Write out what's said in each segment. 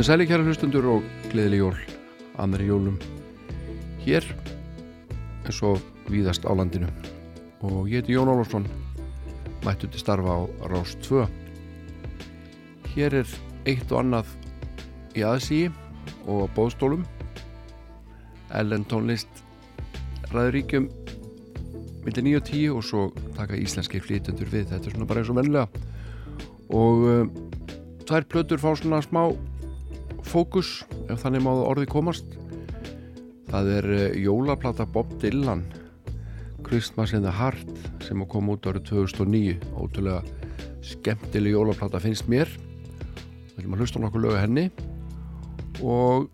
Komið sæli kæra hlustundur og gleðileg jól, annari jólum hér eins og víðast á landinu. Og ég heiti Jón Ólafsson mættu til starfa á Rás 2 Hér er eitt og annað í aðsíi og á bóðstólum Ellen tónlist ræðuríkjum millir 9 og 10 og svo taka íslenski flytendur við. Þetta er svona bara eins og vennilega og um, tvær plötur fá svona smá fókus ef þannig máðu orði komast. Það er uh, jólaplata Bob Dylan Christmas in the Heart sem kom út árið 2009 ótrúlega skemmtileg jólaplata finnst mér. Við viljum að hlusta nokkuð lögu henni. Og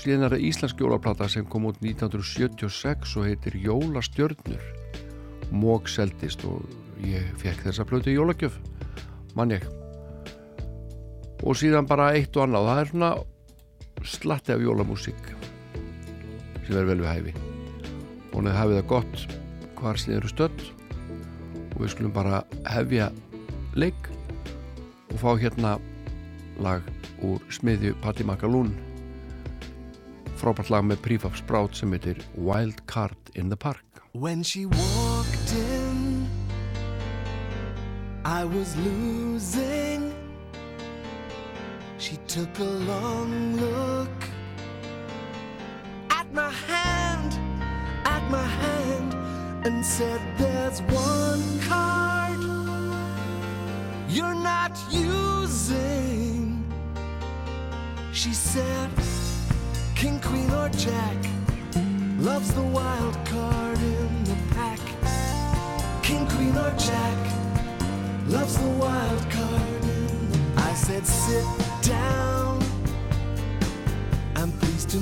síðan er það íslensk jólaplata sem kom út 1976 og heitir Jólastjörnur. Mók seldist og ég fekk þessa plötu í jólagjöf mann ég og síðan bara eitt og annað. Það er svona slatti af jólamúsík sem er vel við hæfi. Og neð hafið það gott hvar sem þið eru stödd. Og við skulum bara hefja leik og fá hérna lag úr smiðju Patti Magalún frábært lag með Prefab Sprout sem heitir Wild Card in the Park. When she walked in I was losing She took a long look At my hand At my hand And said there's one card You're not using She said King, Queen, or Jack loves the wild card in the pack. King, Queen, or Jack loves the wild card in the I said, sit down. I'm pleased to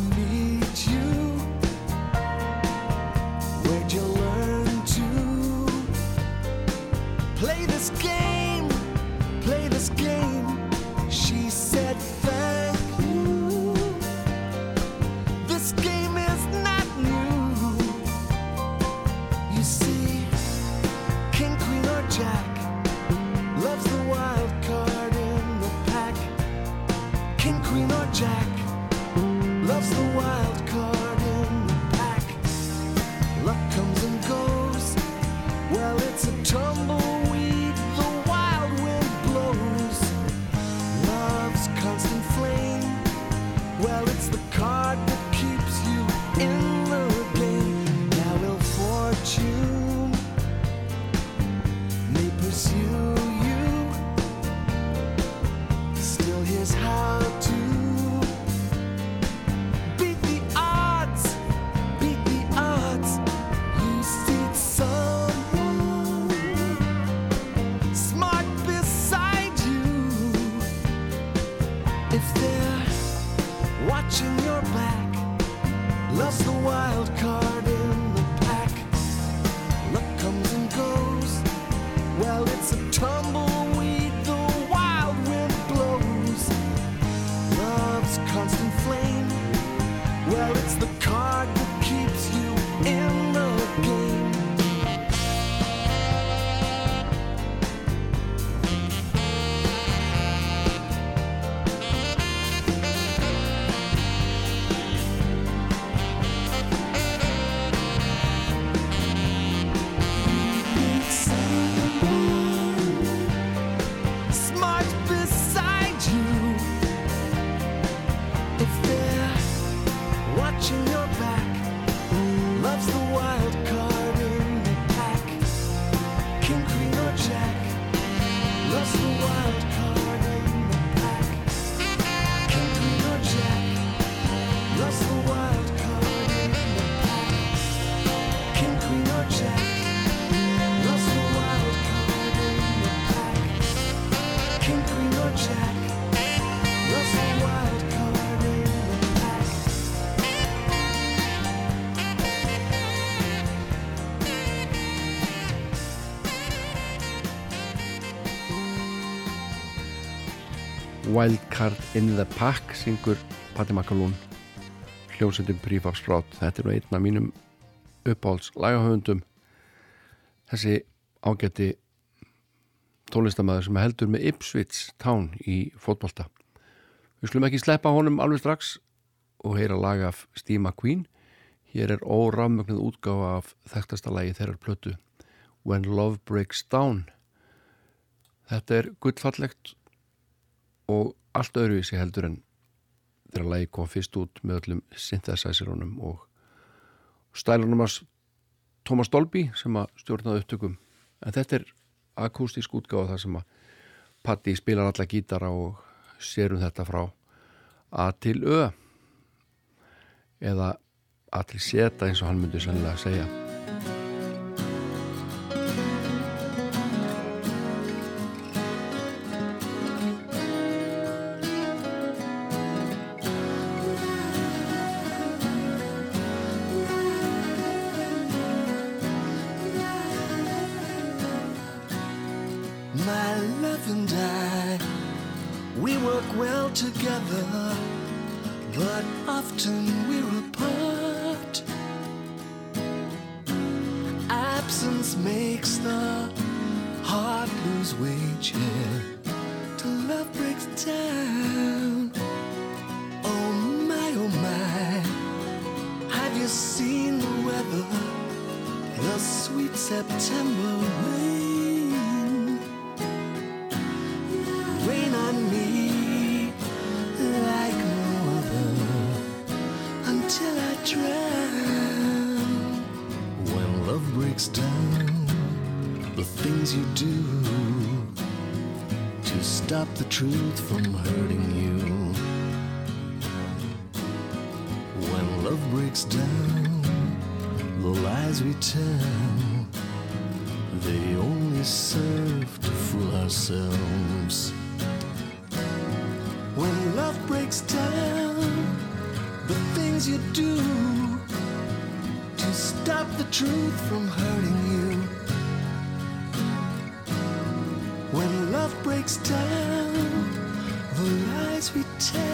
in the Pack syngur Patti Makalún hljómsveitin Prefab Sprout þetta er einn af mínum uppáhalds lagahöfundum þessi ágætti tónlistamæður sem heldur með Ipswich Town í fótbolta Við slum ekki sleppa honum alveg strax og heyra lag af Steve McQueen. Hér er órafmögnuð útgáfa af þekktasta lagi þeirrar plötu When Love Breaks Down. Þetta er gullfallegt og allt öðruvísi heldur en þegar lagi kom fyrst út með öllum synthesizeronum og stælunum að Thomas Dolby sem að stjórnaði upptökum. En þetta er akústísk útgáða þar sem að Patti spilar alla gítara og sérum þetta frá A til Ö eða A til Z eins og hann myndi sennilega segja well together, but often we're apart. stop the truth from hurting you. When love breaks down, the lies we tell, they only serve to fool ourselves. When love breaks down, the things you do to stop the truth from hurting you. sweet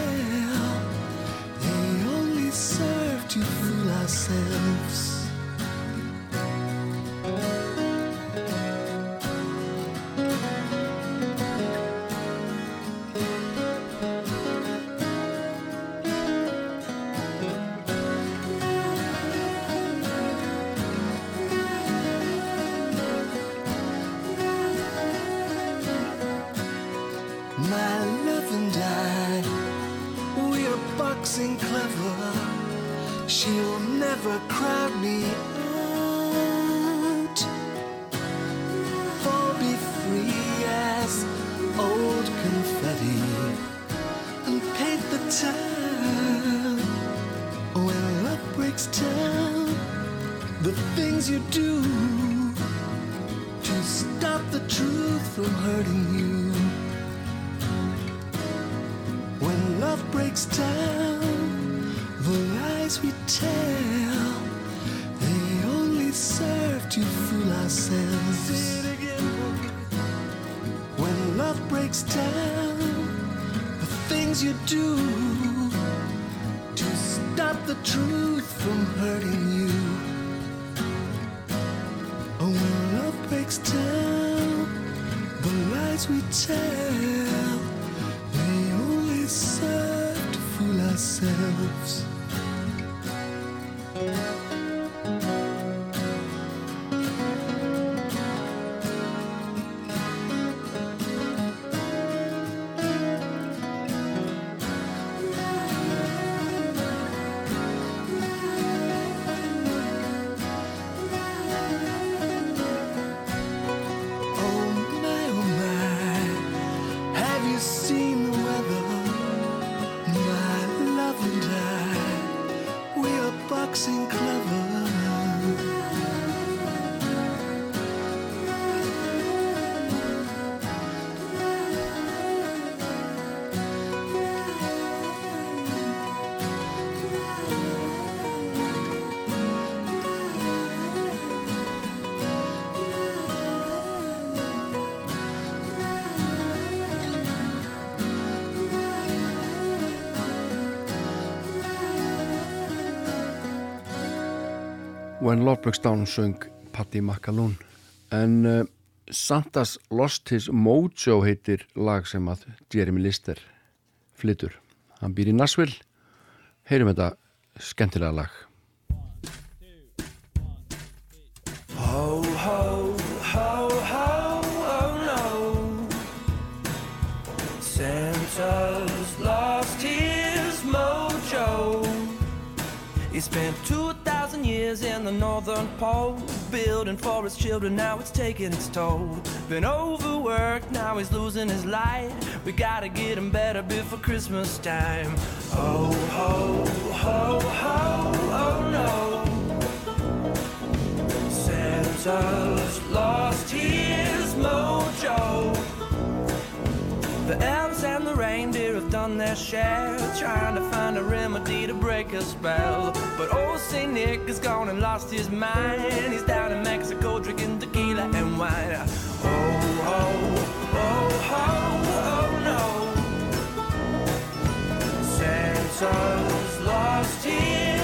söng Patti McAloon en uh, Santas Lost His Mojo heitir lag sem að Jeremy Lister flytur hann býr í Nashville heyrum þetta skemmtilega lag Ho, ho, ho, ho, oh no. Santa's lost his mojo. He spent 2,000 years in the northern pole, building for his children, now it's taking its toll. Been overworked, now he's losing his light. We gotta get him better before Christmas time. Ho, ho, ho, ho, oh no. Santa's lost his mojo. The elves and the reindeer have done their share, trying to find a remedy to break a spell. But old Saint Nick has gone and lost his mind. He's down in Mexico drinking tequila and wine. Oh, oh, oh, oh, oh no. Santa's lost his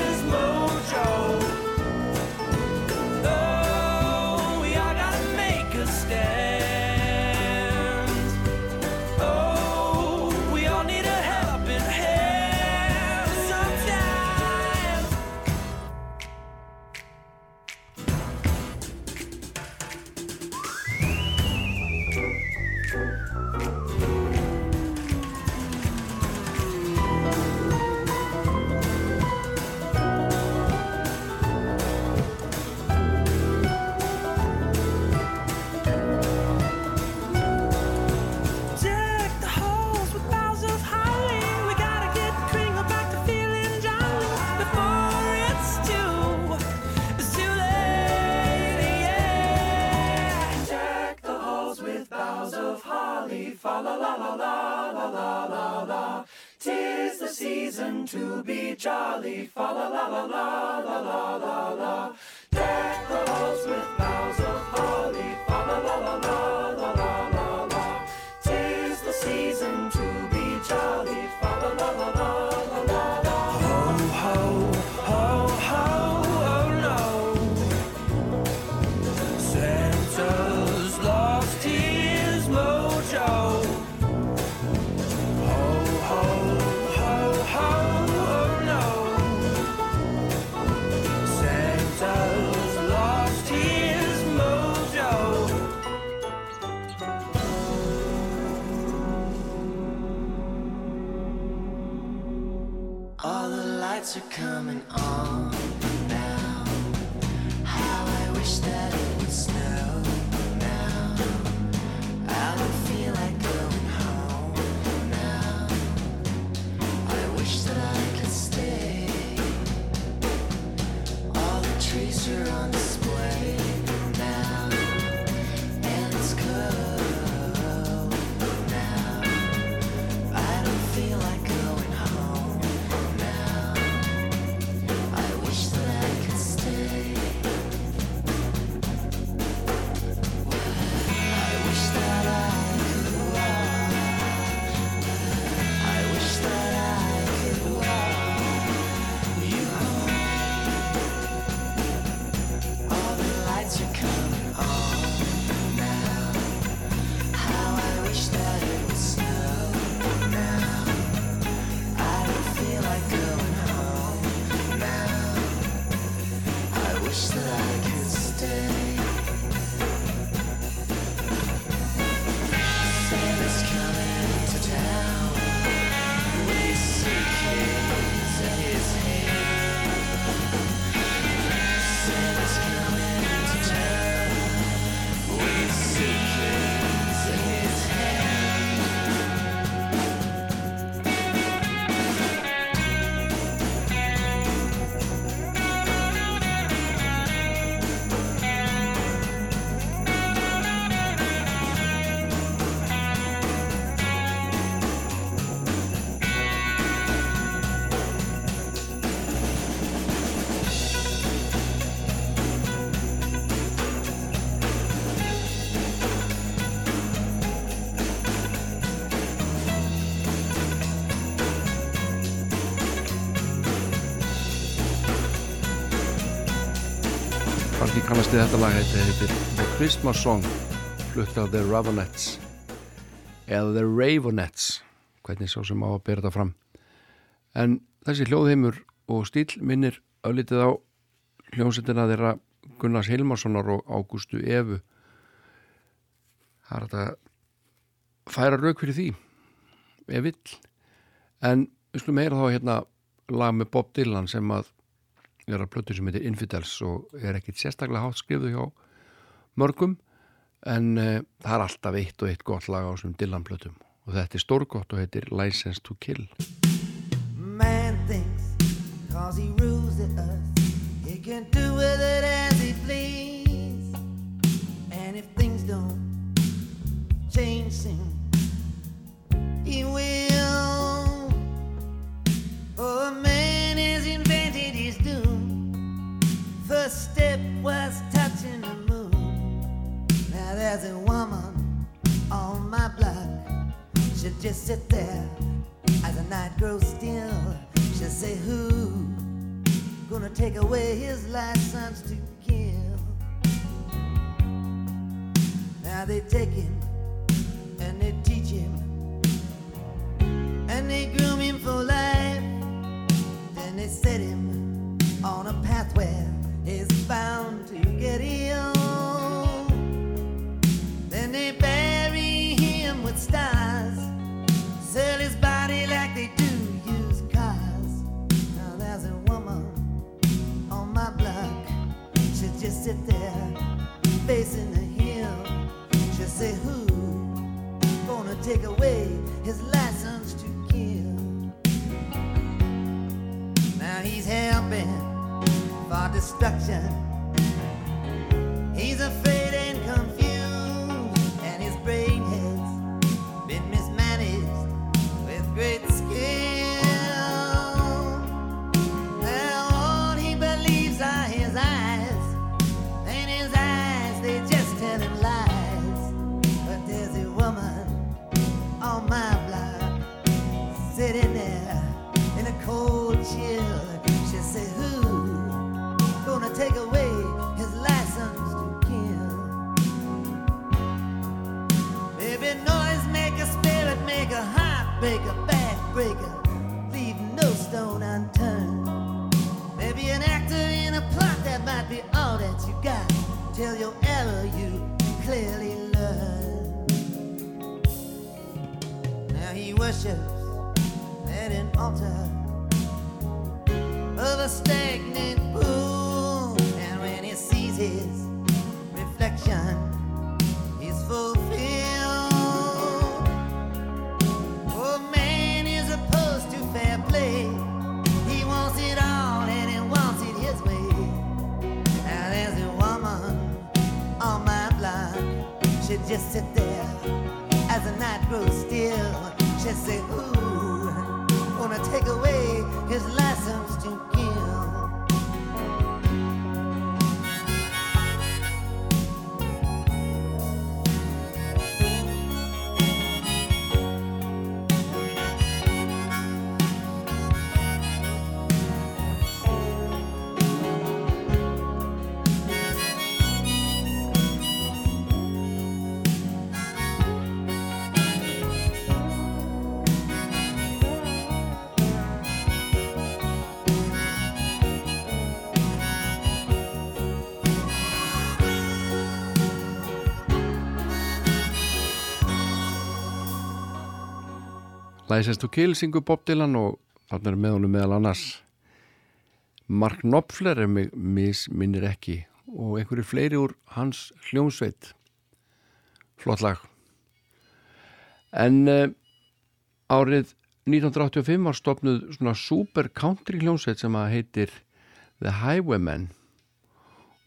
to be jolly. Fa la la la la la la la la. Kannast þið þetta lag þetta heitir The Christmas Song flutt af The Ravenettes eða The Ravenettes hvernig sá sem á að bera þetta fram. En þessi hljóðheimur og stíl minnir öllitið á hljómsettina þeirra Gunnars Hilmarssonar og Ágústu Evu. Það er þetta færa rauk fyrir því ef vill. En við skulum heyra þá hérna lag með Bob Dylan sem að er að plötu sem heitir Infidels og er ekkit sérstaklega hátt skrifuð hjá mörgum en uh, það er alltaf eitt og eitt gott lag á þessum Dylan plötum og þetta er stórgott og heitir License to Kill Man thinks cause he rules the earth, he can do with it as he please. And if things don't change soon, he will. There's a woman on my block. She'll just sit there as the night grows still. She'll say, Who gonna take away his license to kill? Now they take him and they teach him and they groom him for life. Then they set him on a path where he's bound to get ill. With stars, sell his body like they do used cars. Now there's a woman on my block, she just there. She'll say, Who gonna take away his license to kill? Now he's helping for destruction. A heartbreaker, backbreaker, leave no stone unturned. Maybe an actor in a plot that might be all that you got till your error you clearly learn. Now he worships at an altar of a stagnant pool, and when he sees his reflection, he's fulfilled. Just sit there as the night grows still. She say, Who gonna take away his license License to Kill syngur Bob Dylan og þarna er með honum meðal annars Mark Knopfler er mig misminnir ekki og einhverju fleiri úr hans hljómsveit. Flott lag. En uh, árið 1985 var stopnuð svona super country hljómsveit sem að heitir The Highwaymen.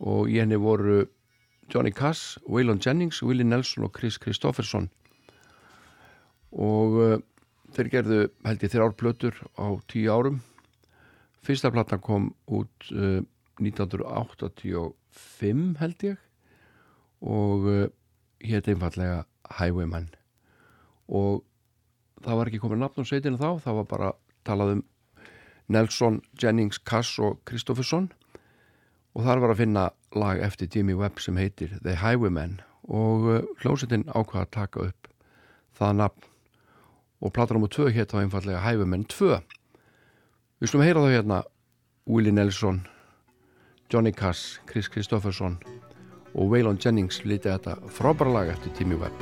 Og í henni voru Johnny Cass, Waylon Jennings, Willie Nelson og Chris Kristofferson og uh, þeir gerðu held ég þrjár plötur á tíu árum. Fyrsta platan kom út uh, 1985 held ég og uh, hétt einfallega Highwayman. Og það var ekki komið nafn á sveitinu þá, það var bara talað um Nelson, Jennings, Cass og Kristofferson. Og þar var að finna lag eftir Jimmy Webb sem heitir The Highwayman. Og uh, hljómsveitin ákvaða að taka upp það nafn og platan nr. 2 hétt þá einfallega Highwayman 2 Við slum heyra þá hérna Willie Nelson, Johnny Cass, Chris Kristofferson og Waylon Jennings lítið þetta frábæra lag eftir Timmy Webb.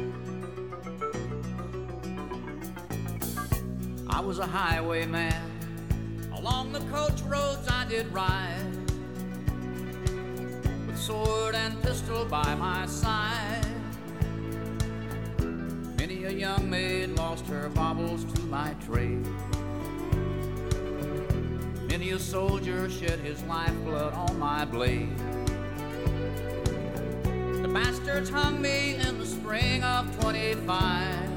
I was a highwayman. Along the coach roads I did ride. With sword and pistol by my side. A young maid lost her baubles to my trade. Many a soldier shed his lifeblood on my blade. The bastards hung me in the spring of 25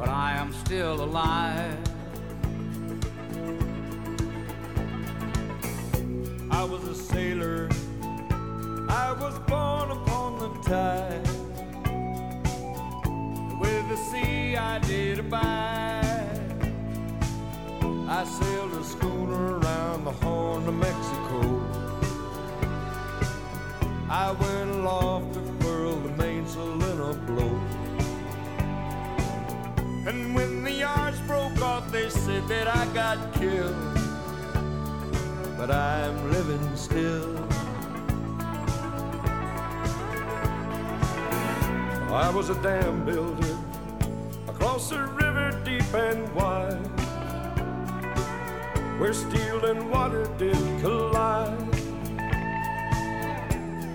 but I am still alive. I was a sailor. I was born upon the tide. With the sea I did abide. I sailed a schooner around the Horn of Mexico. I went aloft to furl the mainsail in a blow. And when the yards broke off, they said that I got killed. But I'm living still. I was a dam builder across a river deep and wide, where steel and water did collide.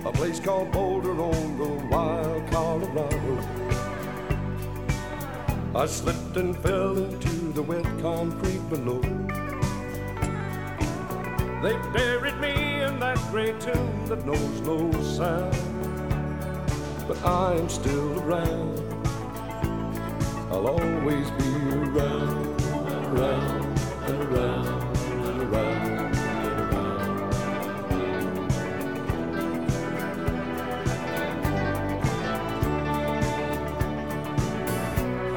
A place called Boulder on the wild Colorado. I slipped and fell into the wet concrete below. They buried me in that great tomb that knows no sound. But I am still around. I'll always be around around and around and around and around.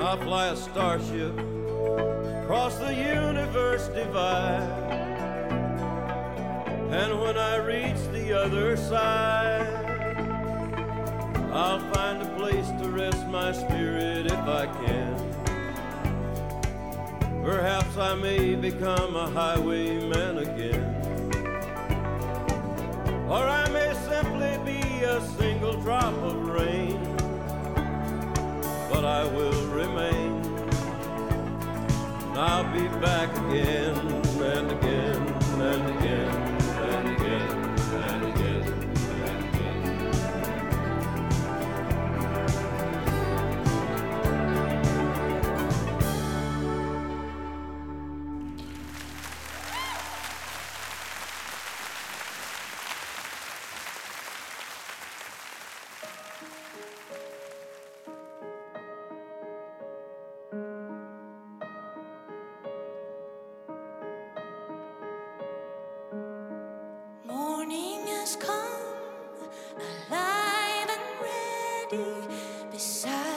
I fly a starship across the universe divide. And when I reach the other side, I'll find a place to rest my spirit if I can. Perhaps I may become a highwayman again. Or I may simply be a single drop of rain. But I will remain. And I'll be back again and again beside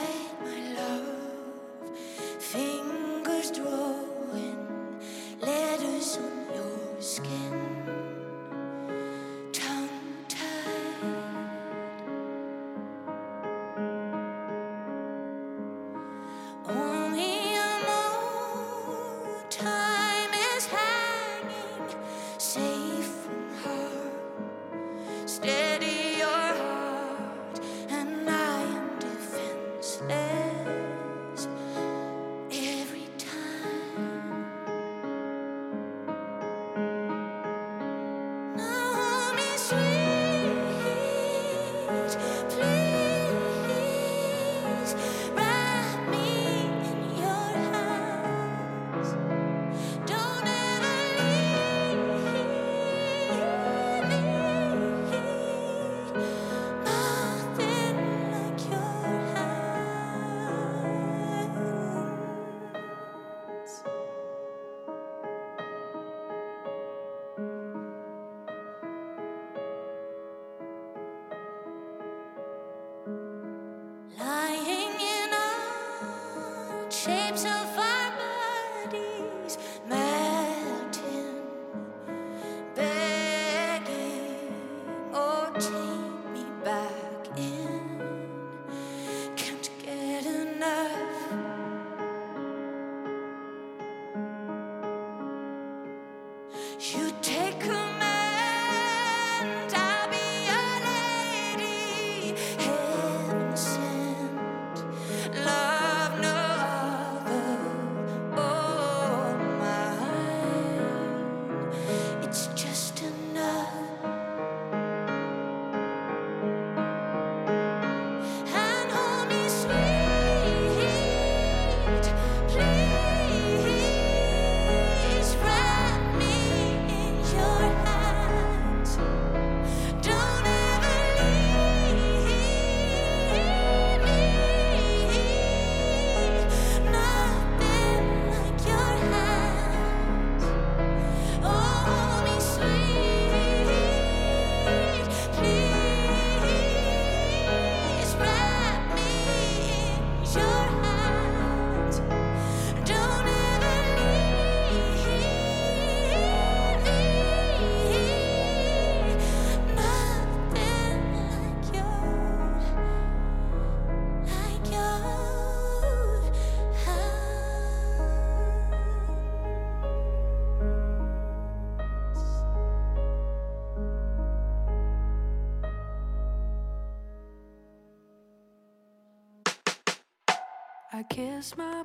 I kissed my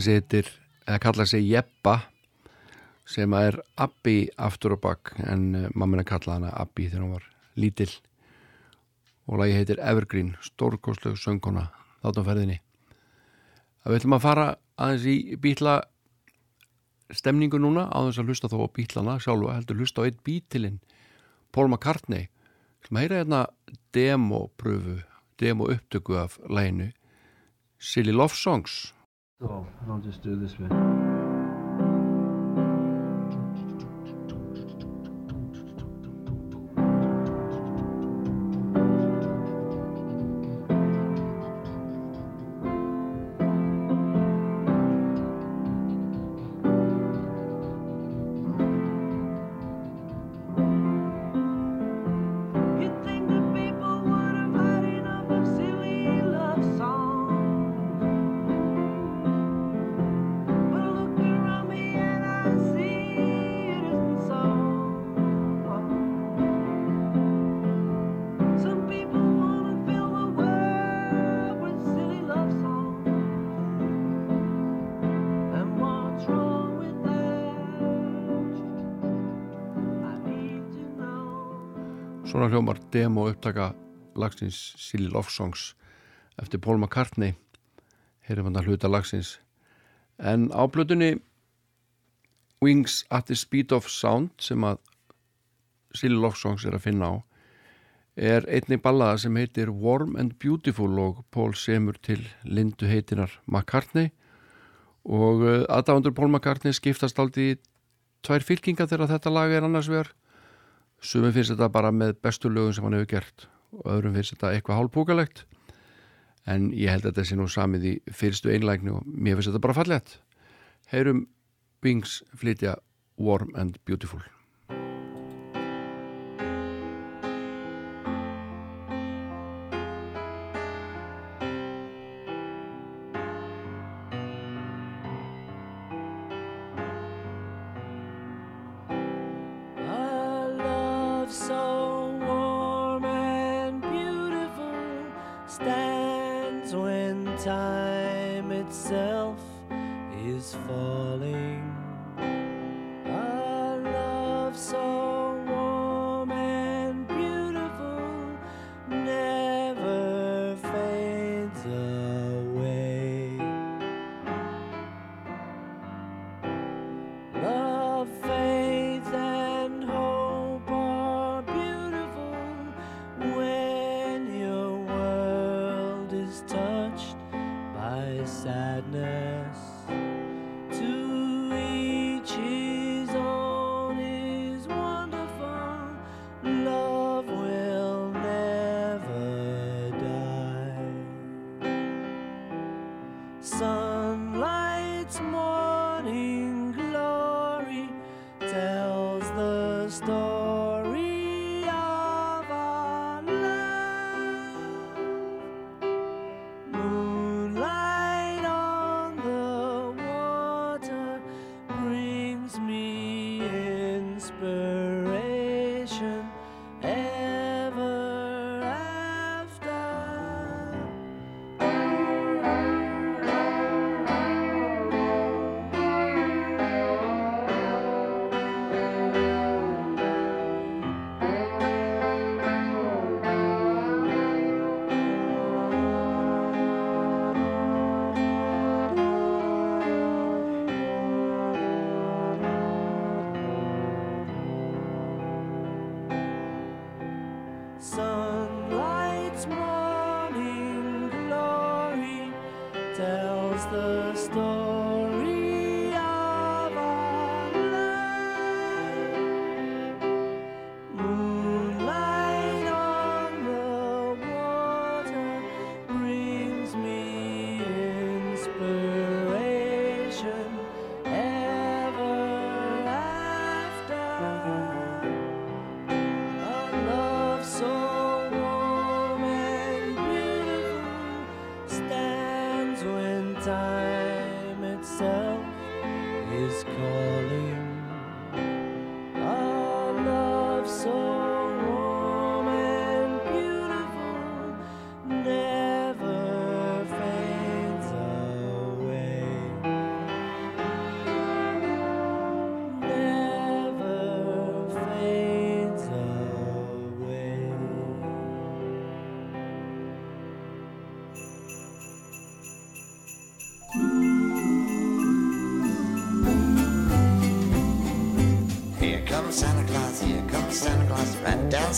þessi heitir, eða kalla sig Jeppa sem er Abbi aftur og bakk en uh, mamma kalla hana Abbi þegar hún var lítill. Og lagi heitir Evergreen stórkostleg söngkona þáttum ferðinni. Að við ætlum að fara aðeins í bítla stemningu núna á þess að hlusta þó á bítlana sjálfa heldur hlusta á eitt bítilinn Paul McCartney. Sem heyra hérna demopröfu demo upptöku af læginu Silly Love Songs So I'll just do this bit. Svona hljómar demo upptaka lagsins Silly Love Songs. Eftir Paul McCartney heyrum hann að hluta lagsins. En á blötunni Wings at the Speed of Sound sem að Silly Love Songs er að finna á er einnig ballaða sem heitir Warm and Beautiful og Paul semur til lindu heitinar McCartney. Og uh, aðdáðundur Paul McCartney skiptast aldrei tvær fylkingar þegar þetta lag er annars vegar sumum finnst þetta bara með bestu lögum sem hann hefur gert og öðrum finnst þetta eitthvað hálfbúkalegt en ég held að þetta sé nú samið í fyrstu einlægni og mér finnst þetta bara fallegt. Heyrum Wings flytja Warm and Beautiful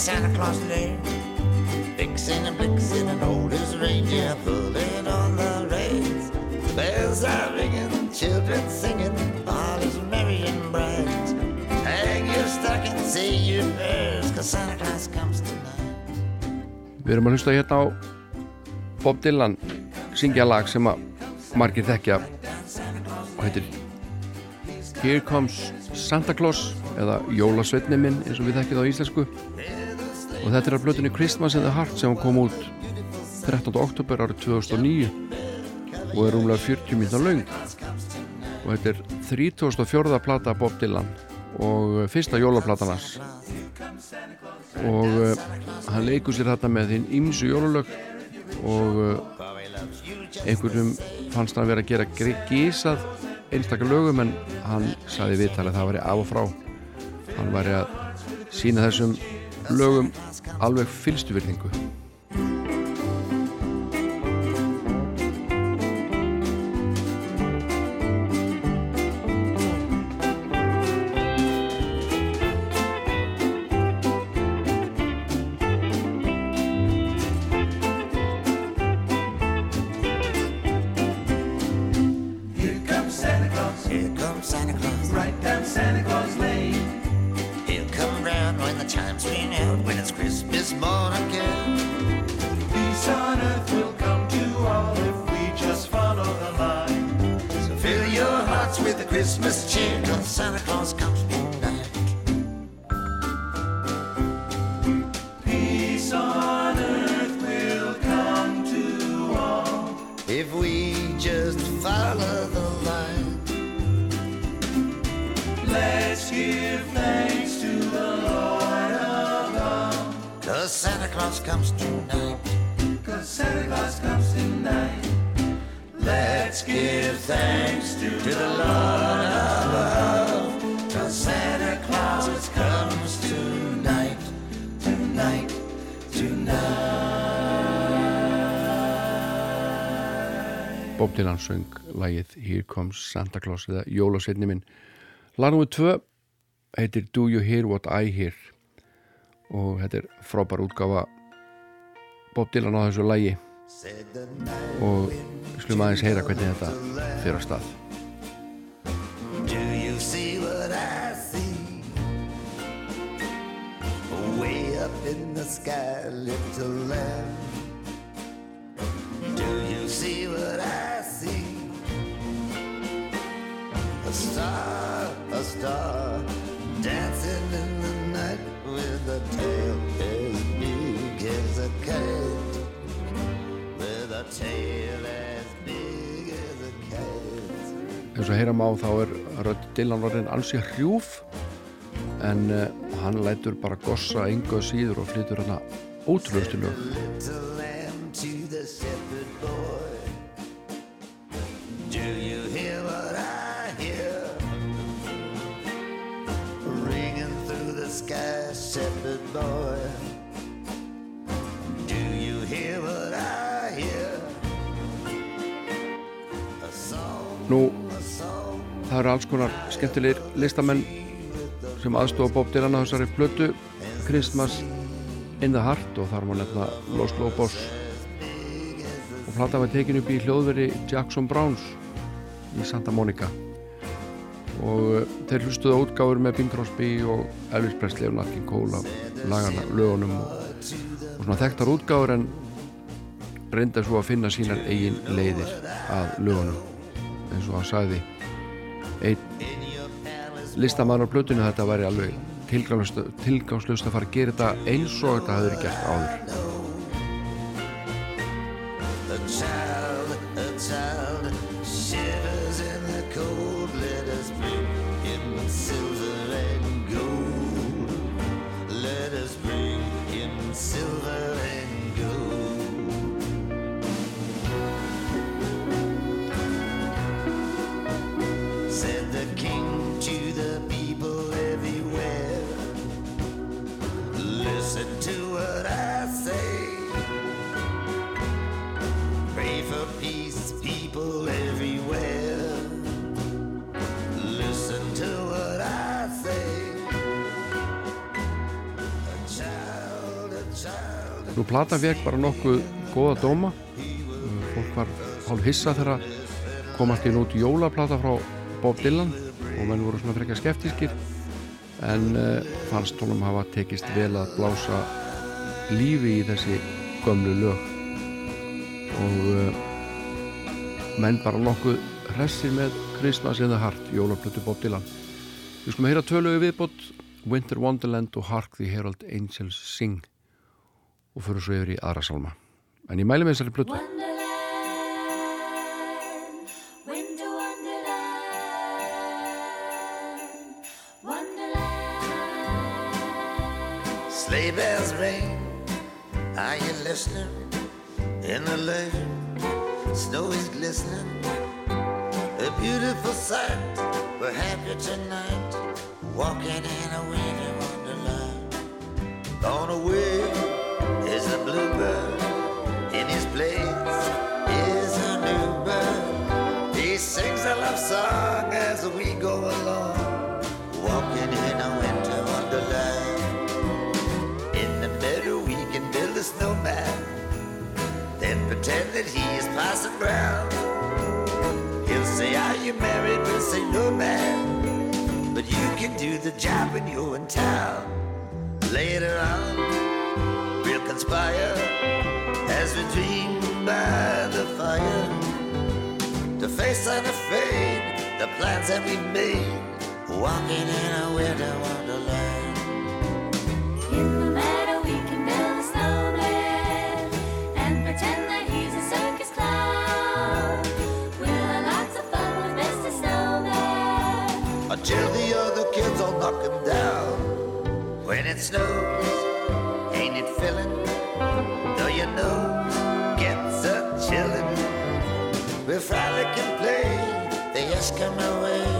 Santa Claus Lane. Vixen and Blixen and old as reindeer pulling on the reins. Bells are ringing, children singing, all is merry and bright. Hang your stocking, say your prayers, cause Santa Claus comes tonight. Við erum að hlusta hérna á Bob Dylan syngja lag sem að margir þekkja og heitir Here Comes Santa Claus eða Jólasveitni minn eins og við þekkið á íslensku og þetta er að blötunni Christmas in the Heart sem kom út 13. oktober árið 2009 og er rúmlega 40 mínúta laung og þetta er 34. plata Bob Dylan og fyrsta jólaplatan hans og uh, hann leikur sér þetta með þinn ímsu jólulög og uh, einhverjum fannst hann vera að gera gísað einstakar lögum en hann saði viðtalið að það væri af og frá hann væri að sína þessum lögum alveg fylstu virðingu lagið Here Comes Santa Claus eða Jólasetni minn. Lag nr. 2 heitir Do You Hear What I Hear? Og þetta er frábær útgáfa. Bob Dylan á þessu lagi. Og slum aðeins heyra hvernig þetta fyrir að stað star, dancing in the night with a tail as big as a kite. With a tail as big as a kite. eins og heyra má þá er Rödd Dylan orðin ansi hrjúf en uh, hann lætur bara gossa enga síður og flytur hérna ótrúlustu lög það eru alls konar skemmtilegir listamenn sem aðstofa Bob Dylan á þessari plötu. Christmas in the Heart og þar má nefna Los Lobos. Og plata var tekin upp í hljóðveri Jackson Browns í Santa Monica. Og uh, þeir hlustuðu á útgáfur með Bing Crosby og Elvis Presley og Nat King Cole af lagana, lögunum og, og svona þekktar útgáfur en reynda svo að finna sínar eigin leiðir að lögunum eins og hann sagði einn listamann á plötunni þetta væri alveg tilgangslust að fara að gera þetta eins og þetta hafði verið gert áður platan fekk bara nokkuð góða dóma. Uh, fólk var hálf hissa þegar komast inn út jólaplata frá Bob Dylan og menn voru svona frekar skeptískir. En uh, fannst honum hafa tekist vel að blása lífi í þessi gömlu lög. Og uh, menn bara nokkuð hressir með Christmas in the Heart jólaplötu Bob Dylan. Við skulum heyra tvölugu viðbót Winter Wonderland og Hark the Herald Angels Sing og fyrir svo yfir í aðra salma en ég mæli með þessari plötu Wonderland, winter wonderland, wonderland. Sleigh bells ring. Are you listening? In the lane, snow is glistening. A beautiful sight. We're happy tonight. Walking in a winter wonderland. Gone away is a bluebird. In his place is a new bird. He sings a love song as we go along. Walking in a winter wonderland. In the meadow we can build a snowman Then pretend that he is Parson Brown He'll say, are you married? We'll say, no man But you can do the job when you're in town Later on, we'll conspire As we dream by the fire To face unafraid the plans that we've made, walking in a winter wonderland. In the meadow we can build a snowman and pretend that he's a circus clown. We'll have lots of fun with Mr. Snowman. until the other kids all knock him down. When it snows, ain't it filling? The Eskimo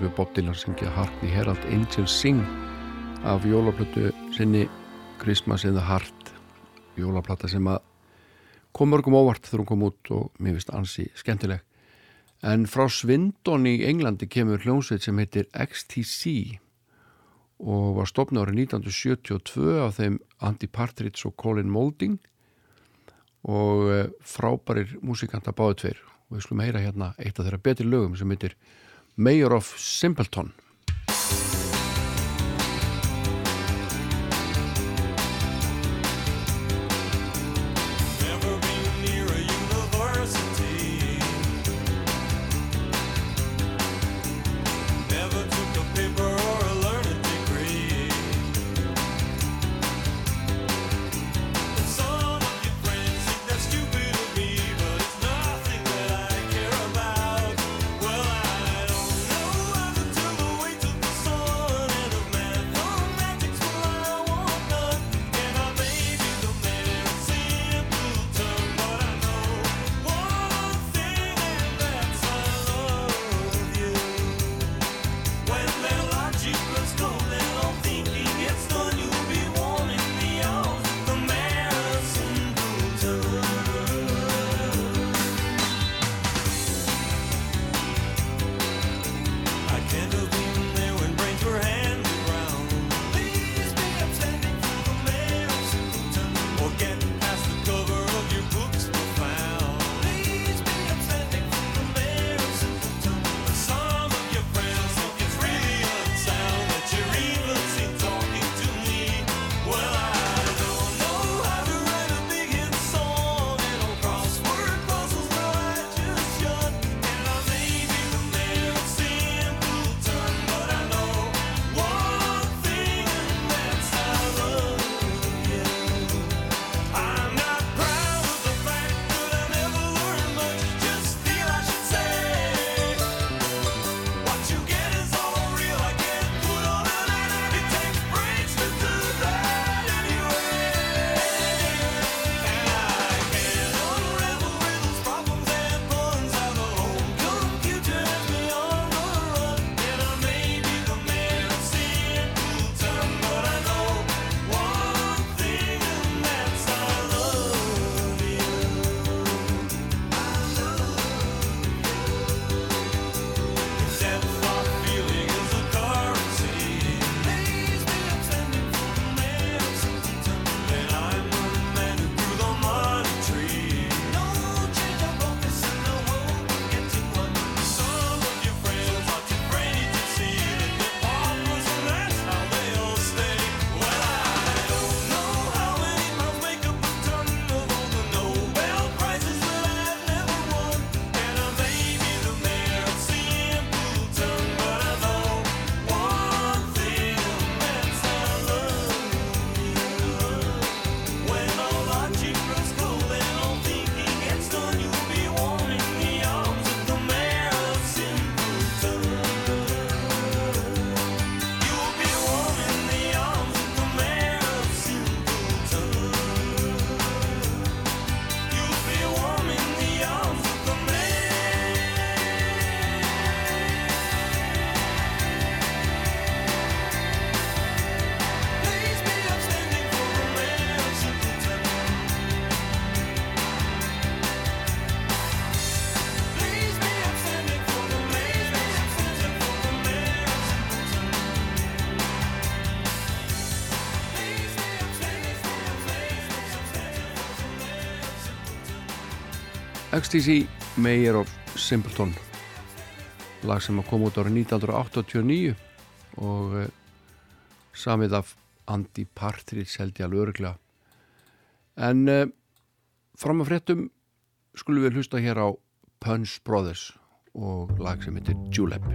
er við Bob Dylan syngja Hark the Herald Angels Sing af jólaplötu sinni Christmas in the Heart. Jólaplata sem að kom mörgum óvart þegar hún kom út og mér finnst ansi skemmtileg. En frá Svindon í Englandi kemur hljómsveit sem heitir XTC og var stopnað árið 1972 af þeim Andy Partridge og Colin Moulding og eh, frábærir músikanta báðu tveir. Og við skulum heyra hérna eitt af þeirra betri lögum sem heitir Mayor of Simpleton Lagstísi Mayor of Simpleton. Lag sem kom út árið 1989 og uh, samið af Andy Partridge held ég alveg öruglega en uh, fram að fréttum skulum við hlusta hér á Punch Brothers og lag sem heitir Julep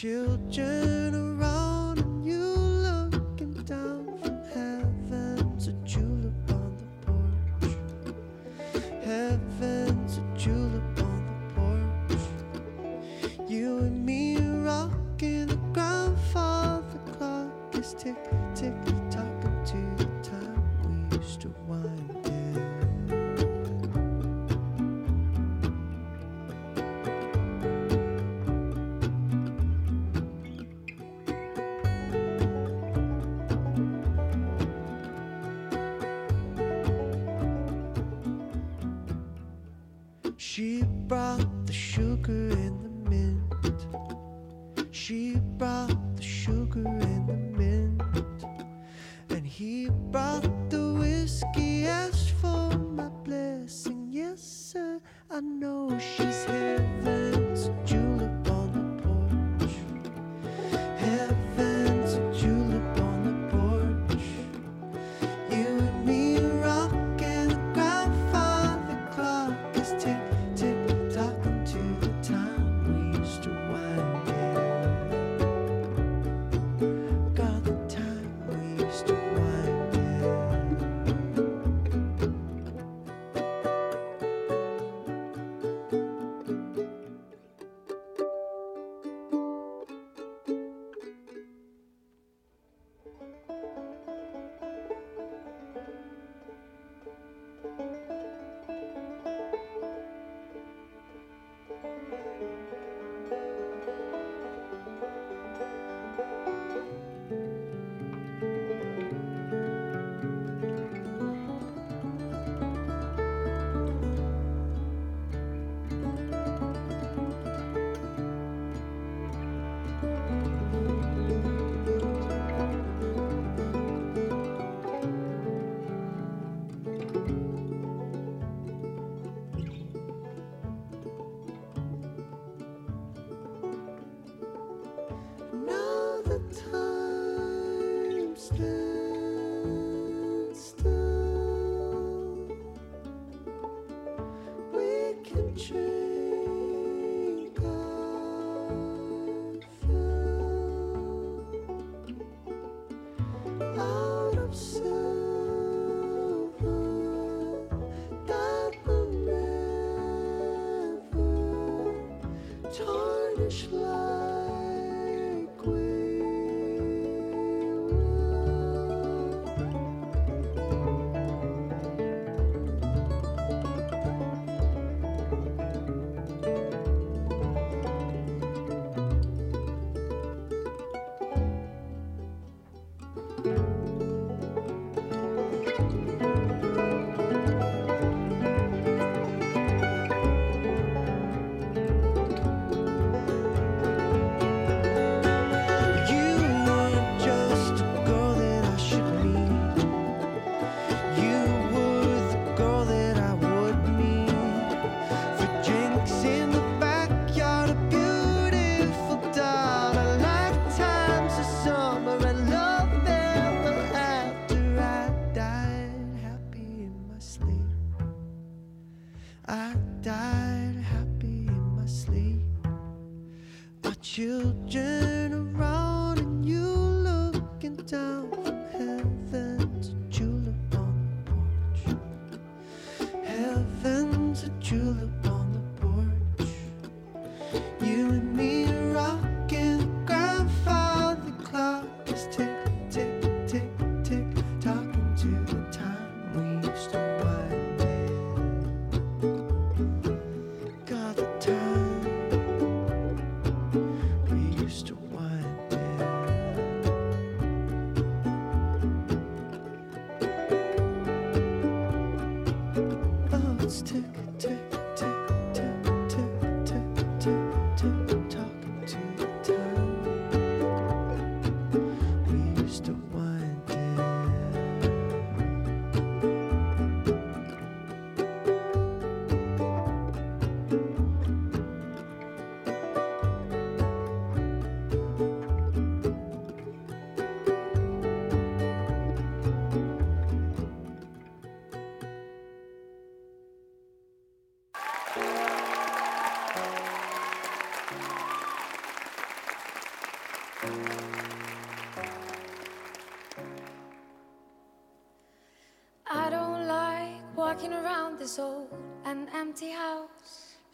children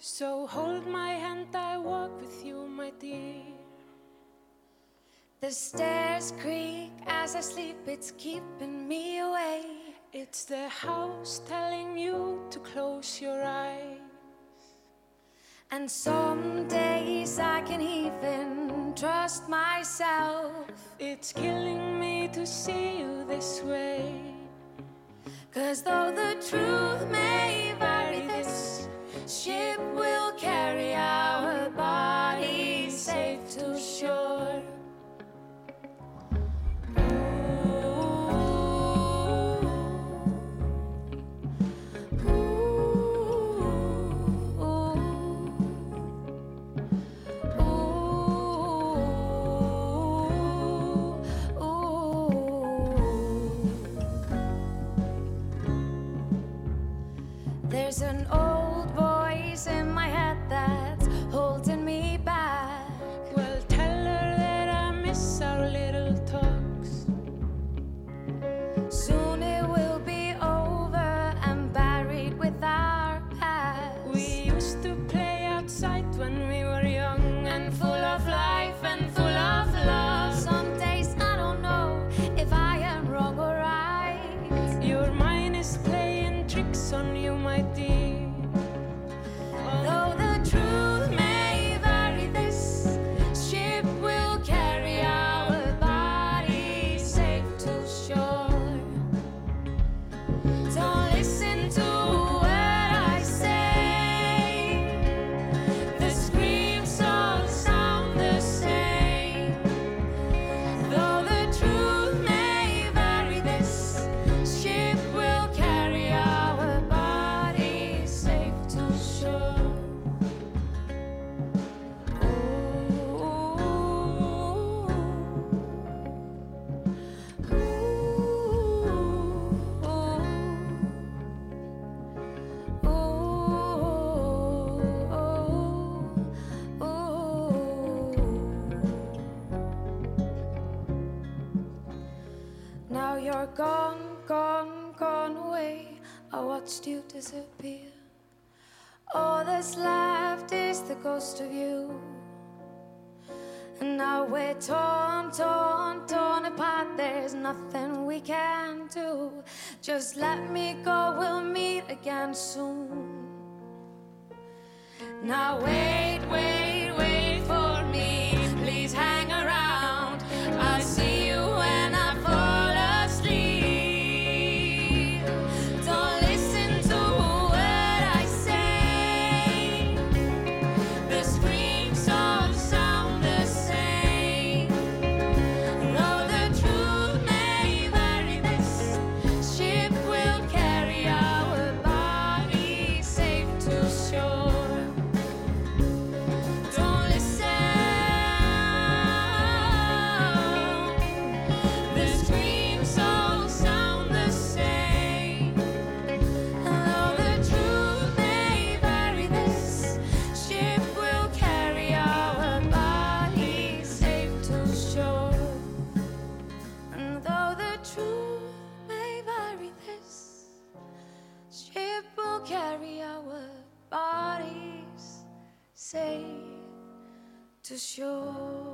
So hold my hand, I walk with you, my dear. The stairs creak as I sleep, it's keeping me awake. It's the house telling you to close your eyes. And some days I can even trust myself. It's killing me to see you this way. Cause though the truth may vary, this ship carry watched you disappear. All that's left is the ghost of you. And now we're torn, torn, torn apart. There's nothing we can do. Just let me go, we'll meet again soon. Now wait, wait, wait. to show.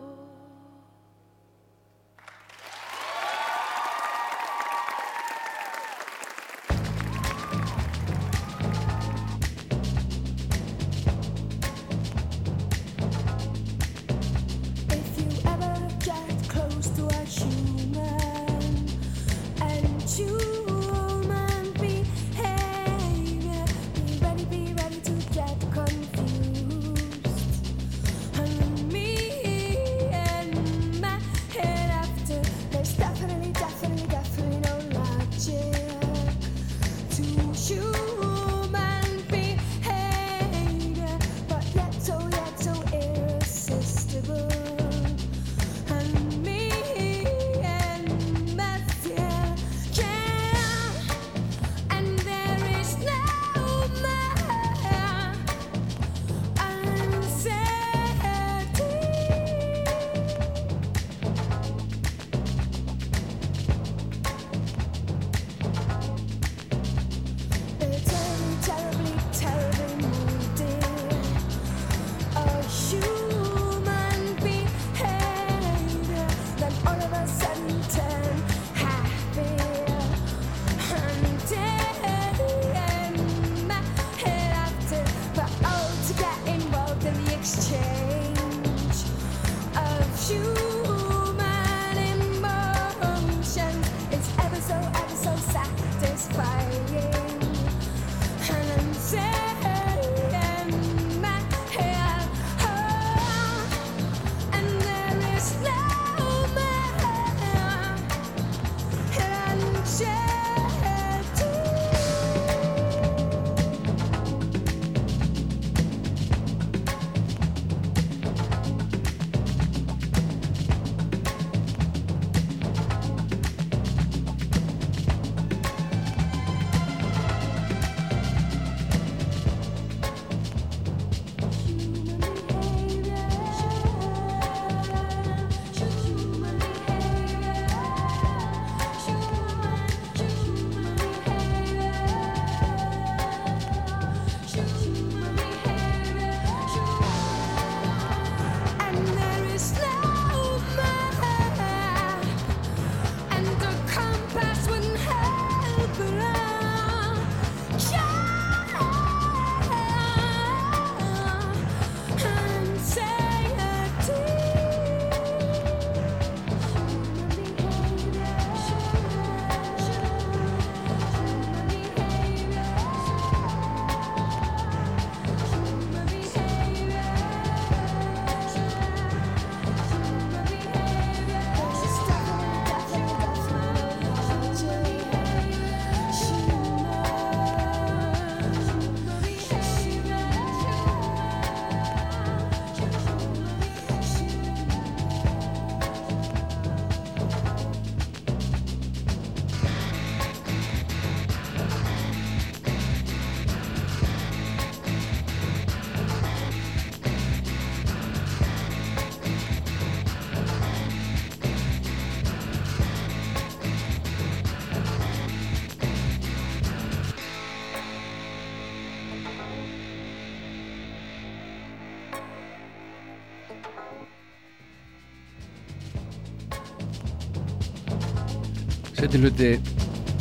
Setni hluti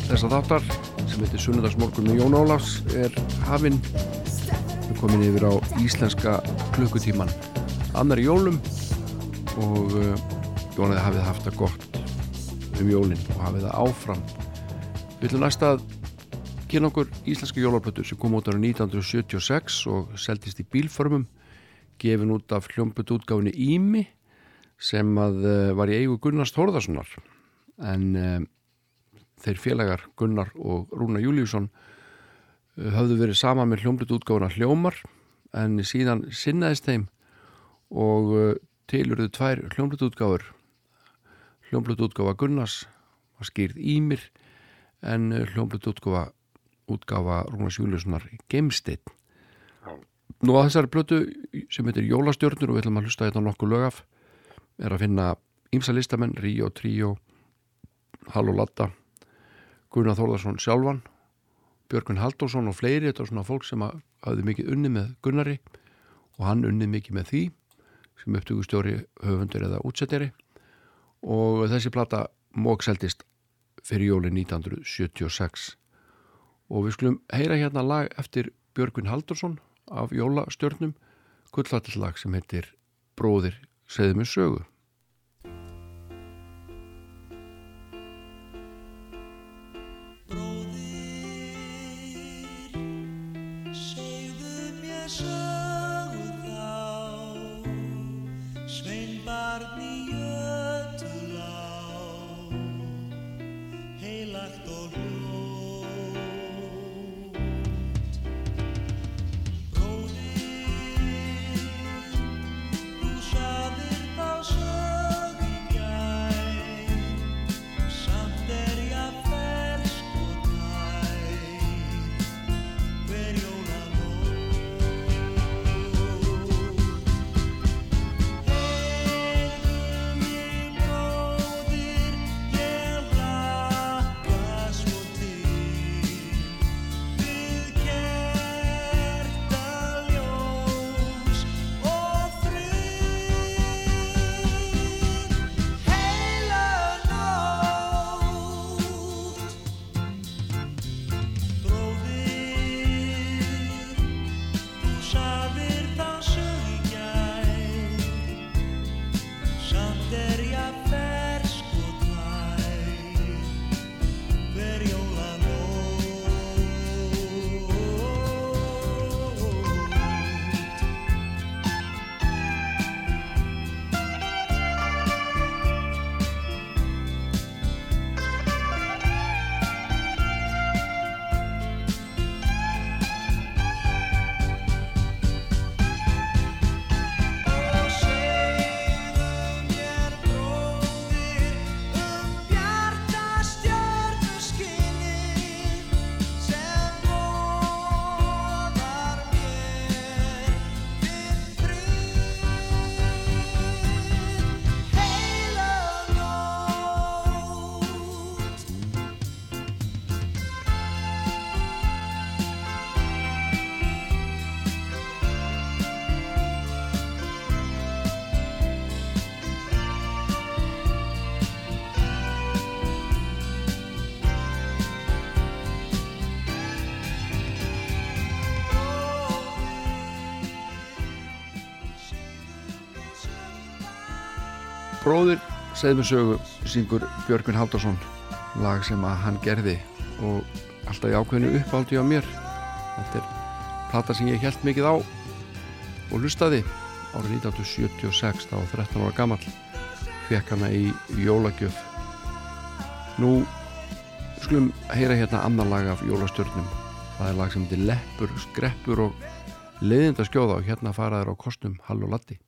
þessa þáttar sem heitir Sunnudagsmorgun með Jón Ólafs er hafinn. Við komin yfir á íslenska klukkutíman annar jólum og uh, Jónaði hafið haft það gott um jólin og hafið það áfram. Við ætlum næst að kynna okkur íslenska jólarplötu sem kom út ára 1976 og seldist í bílförmum gefin út af hljómbut útgáfinni Ími sem að uh, var í eigu Gunnars Þórðarssonar en uh, þeir félagar Gunnar og Rúna Júliusson uh, höfðu verið sama með hljómblut útgáfuna Hljómar en síðan sinnaðist þeim og uh, tilurðu tvær hljómblut útgáfur hljómblut útgáfa Gunnars var skýrð Ímir en uh, hljómblut útgáfa útgáfa Rúnas Júliussonar Gemsteinn Nú að þessari blötu sem heitir Jólastjörnur og við ætlum að hlusta þetta nokkuð lög af er að finna ímsa listamenn, Ríó, Tríó Halló Latta Gunnar Þórðarsson sjálfan Björgun Halldórsson og fleiri þetta er svona fólk sem hafði mikið unni með Gunnari og hann unni mikið með því sem upptökustjóri höfundur eða útsetteri og þessi plata mókseldist fyrir jóli 1976 og við skulum heyra hérna lag eftir Björgun Halldórsson af jólastjörnum kullattillag sem heitir Bróðir segðu mér sögu bróðir segð mér sögu syngur Björgvin Haldarsson lag sem að hann gerði og alltaf í ákveðinu uppáldi á mér. Þetta er plata sem ég held mikið á og hlustaði árið 1976 þá 13 ára gammal fekk hana í jólagjöf. Nú skulum heyra hérna annan lag af jólastjörnum. Það er lag sem heitir Leppur, Skreppur og leiðindaskjóða og hérna faraður á kostum Hall og Latti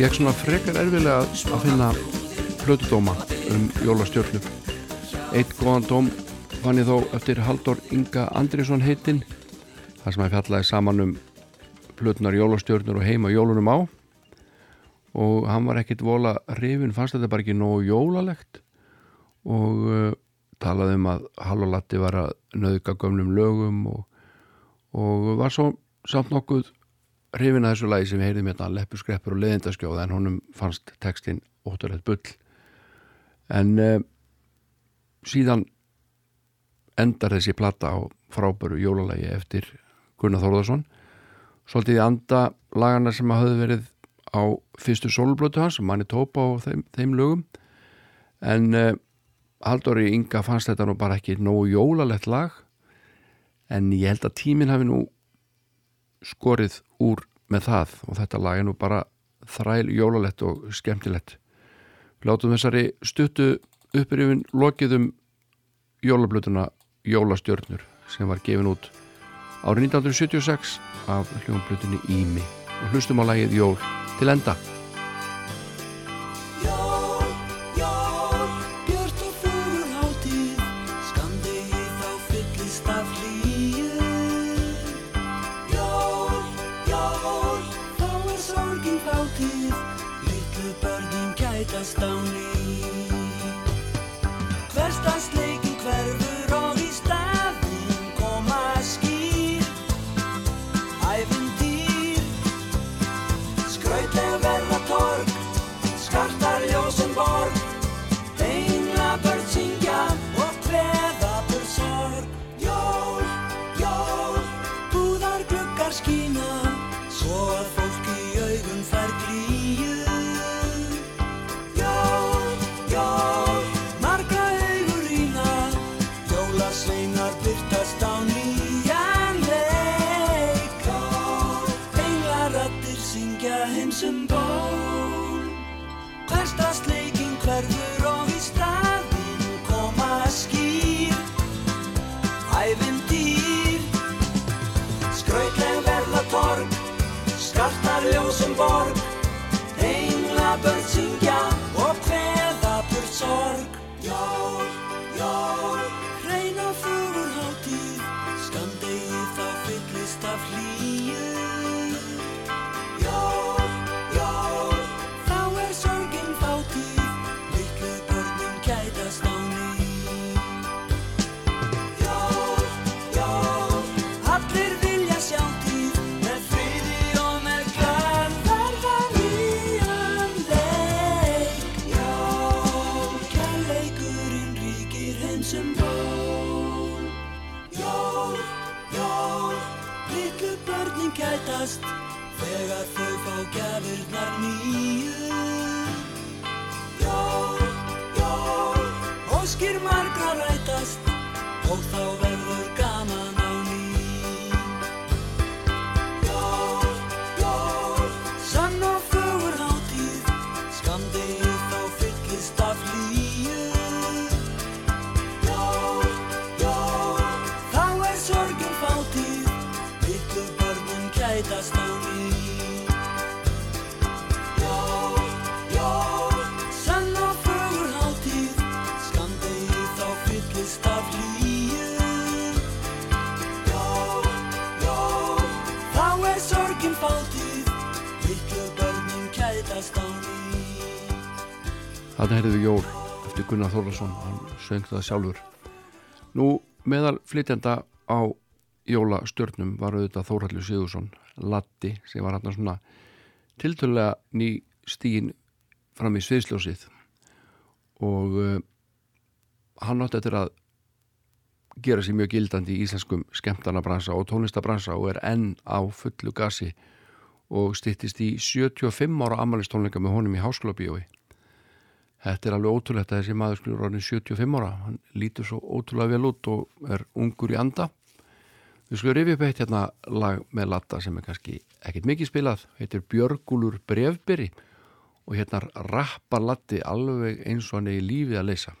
Það gekk svona frekar erfilega að finna plötudóma um jólastjörnu. Eitt góðan dóm fann ég þó eftir Haldur Inga Andriðsson heitinn þar sem að fjallaði saman um plötunar jólastjörnur og heima jólunum á og hann var ekkit vola hrifin, fannst þetta bara ekki nógu jólalegt og uh, talaði um að Hallolatti var að nöðka gömlum lögum og, og var svo samt nokkuð hrifin að þessu lagi sem við heyrðum hérna Leppur, skreppur og leðindaskjóða en honum fannst textin ótturlegt bull. En uh, síðan endar þessi plata á frábæru jólalagi eftir Gunnar Þórðarsson svolítið í anda lagana sem höfðu verið á fyrstu sólblötu hans manni tópa á þeim, þeim lögum. En uh, Haldóri Inga fannst þetta nú bara ekki nógu jólalegt lag. En ég held að tíminn hafi nú skorið úr með það. Og þetta lag er nú bara þræl jólalett og skemmtilegt. Látum þessari stuttu upprifin lokið um jólablutuna Jólastjörnur sem var gefin út árið 1976 af hljómblutunni Ími. Og hlustum á lagið Jól til enda. Jól, gætast þegar þau fá gæðurnar nýju. Jól, jól, óskir margar rætast og þá Þarna heyrðu við Jól eftir Gunnar Þórlason, hann söng það sjálfur. Nú, meðal flytjanda á jólastjörnum var auðvitað Þóraldur Sigursson, Latti, sem var hann svona tiltölulega ný stíin fram í sviðsljósið og uh, hann átti eftir að gera sér mjög gildandi í íslenskum skemmtanabransa og tónlistabransa og er enn á fullu gasi og styttist í 75 ára amalistónleika með honum í háskóla bíói. Þetta er alveg ótrúlegt að þessi maður skulur orðin 75 ára. Hann lítur svo ótrúlega vel út og er ungur í anda. Við skulum rifja upp eitt hérna lag með latta sem er kannski ekkit mikið spilað. Heitir Björgúlur brefbyrri og hérna rappar latti alveg eins og hann er í lífið að leysa.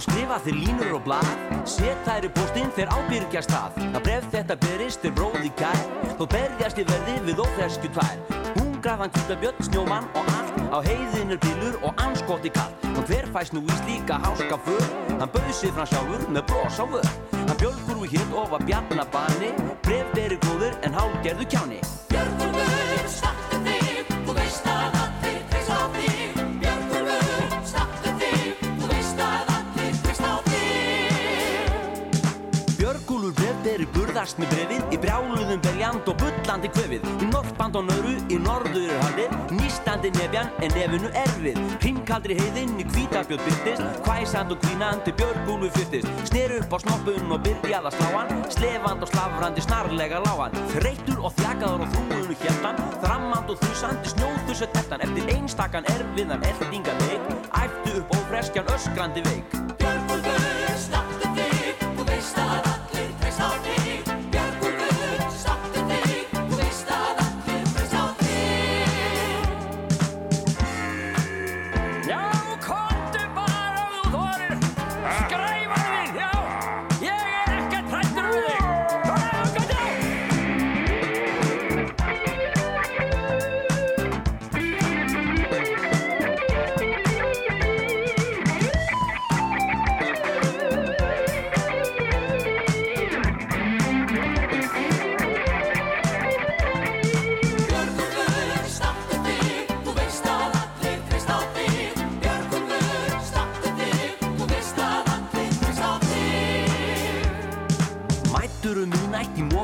Og skrifa þér línur og blað. Set þær í postinn þegar ábyrgjast það. Það bref þetta berist til bróði kær Þó berjast ég verði við óþeskju tvær. Hungraðan kjútabjörn, snjómann og allt Á heiðin er bílur og anskoti kall. Og hver fæst nú í slíka háska för? Hann bauð sig fram sjálfur með bros á vör. Hann bjölgur úr hér og var bjarnabani Bref beri góður en hálgerðu kjáni. Björgúlfur, beri burðast með brefið Í brjáluðum beljand og bullandi kvefið. Í norrband og nöru í norður haldið Nýstandi nefjan en nefinu erfið. Hringkaldri heiðinn í hvítabjöld byrtist Hvæsand og hvínandi björgúlu fyrtist Sner upp á snoppun og byrjað að slá hann Slefand og slafrandi snarlega lágan Þreytur og þjakaður og þrúinu hjertan Þrammand og þusandi snjóðusu tertan Eftir einstakann erfiðan eldingan veik Æftu upp ófreskjan öskrandi veik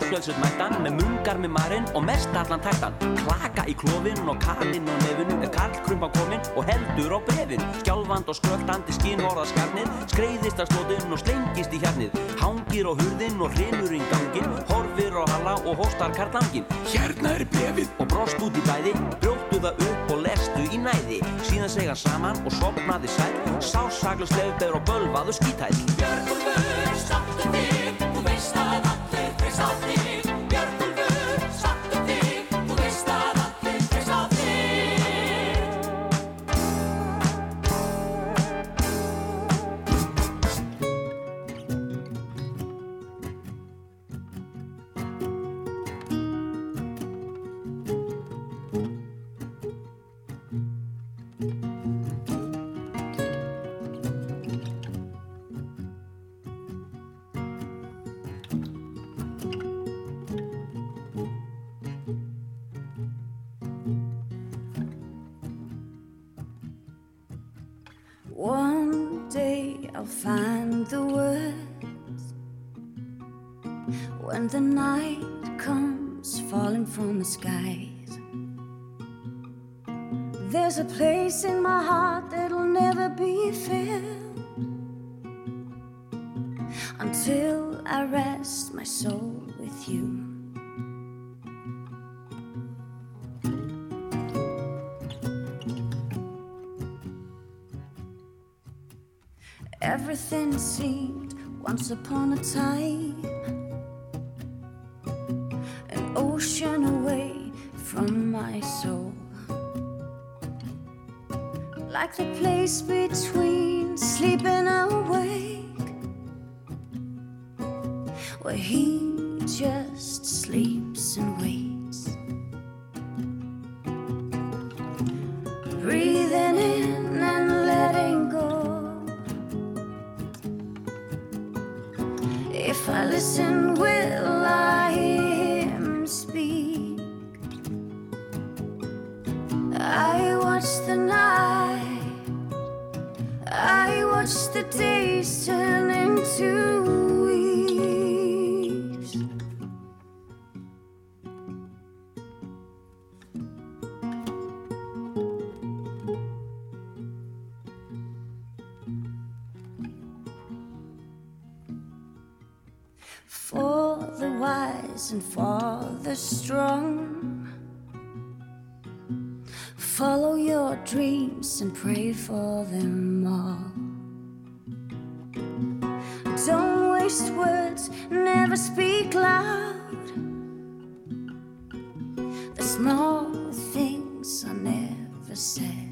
móflölsut mættan Með mungar með marinn og mest allan tættan Klaka í klófin og kalinn og nefinu Er Karl krumpa kominn og heldur á brefin Skjálfand og skröltandi skinn orðaskarnið Skreiðist að slóðinn og slengist í hjarnið. Hangir á hurðinn og hrinur í gangin Horfir á halla og hóstar karlangin Hérna er brefið og brost út í bæði Brjóttu það upp og lestu í næði. Síðan segja saman og sopnaði sæl Sásaklu slefbeður og bölvaðu skítæll. Björgúlfur, stattu þig, þú veist að allir stop it. Everything seemed once upon a time an ocean away from my soul. Like the place between sleep and awake, where he just sleeps and waits. The days turn into weeks. For the wise and for the strong. Follow your dreams and pray for them all. Waste words, never speak loud. The small things are never said.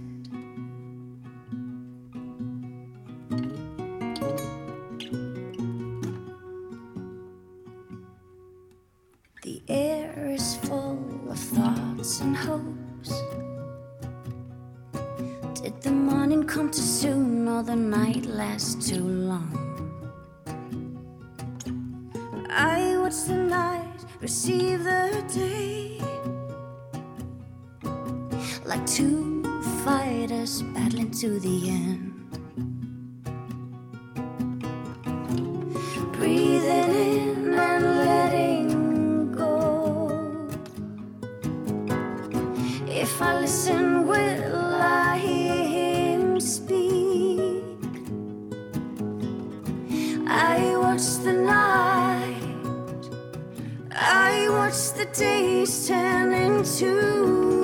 Receive the day like two fighters battling to the end. The days turn into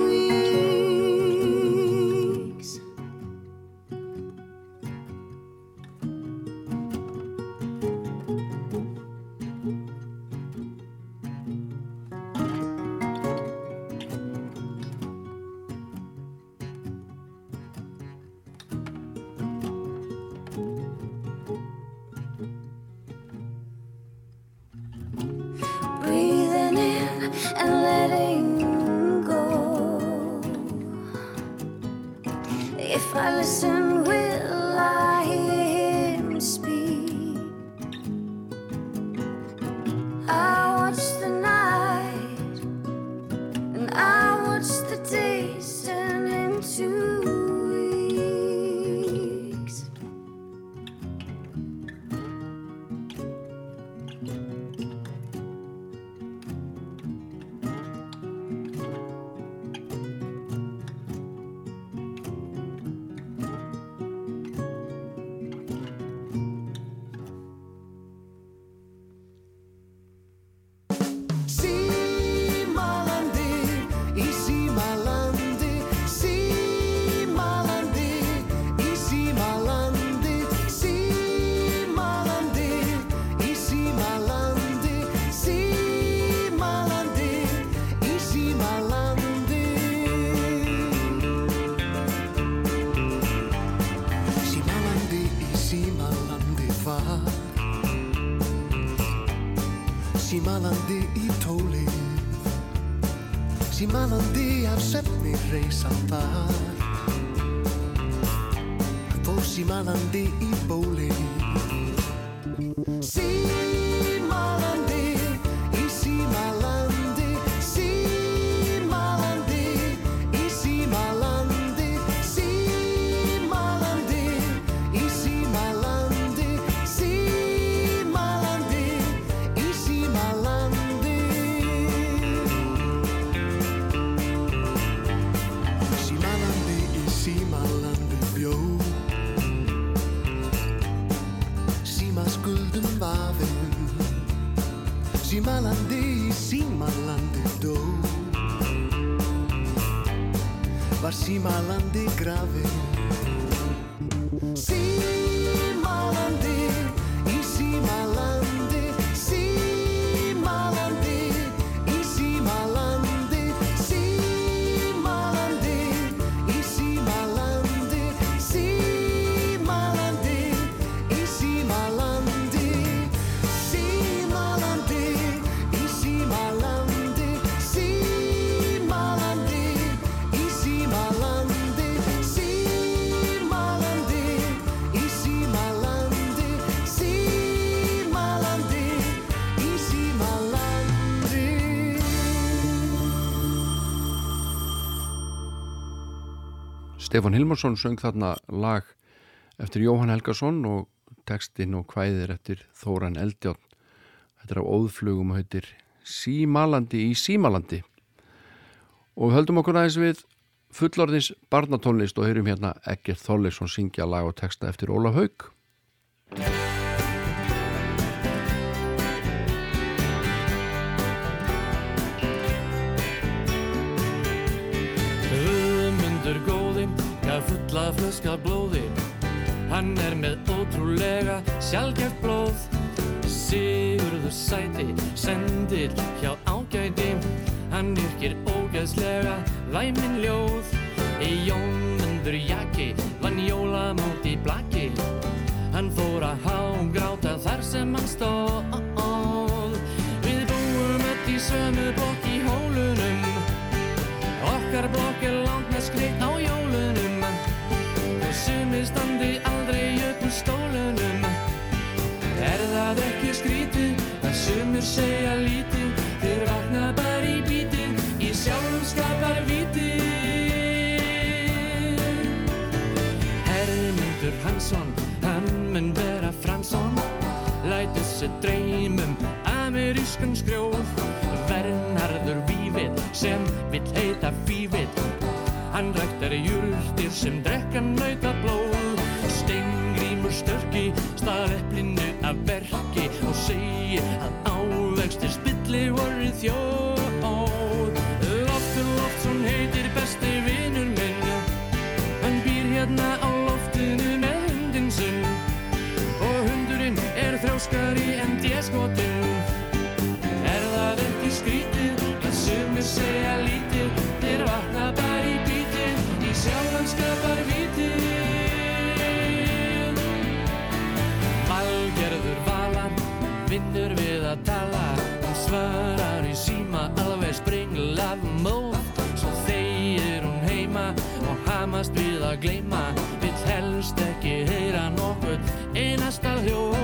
svefni reysa þar Fór símalandi Stefán Hilmarsson söng þarna lag eftir Jóhann Helgason og textin og kvæðir eftir Þóran Eldjón þetta er á óðflugum og heitir Símalandi í Símalandi. Og höldum okkur aðeins við fullorðins barnatónlist og heyrum hérna Egert Þorleifsson syngja lag og texta eftir Óla Haug flöska blóði. Hann er með ótrúlega sjálfgeft blóð. Sigurður sæti, sendir hjá ágæti. Hann yrkir ógeðslega væmin ljóð. Jómundur jaki, vann jólamót í blaki. Hann fór að hágráta þar sem hann stóð. Við búum öll í sömu blokk í hólunum. Okkar blokk er langt Sumir standi aldrei úr stólunum. Er það ekki skrítið að sumir segja lítið? Þeir vakna bara í bítið í sjálfum skapar vítið Hermundur Hansson, hann mun vera Fransson Lætur sér dreymum amerískan skrjóð Vernharður Vífitt sem vill heita Fífitt Hann ræktar júrtir sem drekka nauta blóð Steingrímur störki stað eplinu af verki og segir að ávextir spilli voru þjóð. Loftur Loftsson heitir besti vinur minn. Hann býr hérna á loftinu með hundin sinn. Og hundurinn er þrjóskari en djeskotin hamast við að gleyma. Vill helst ekki heyra nokkuð einasta hljóð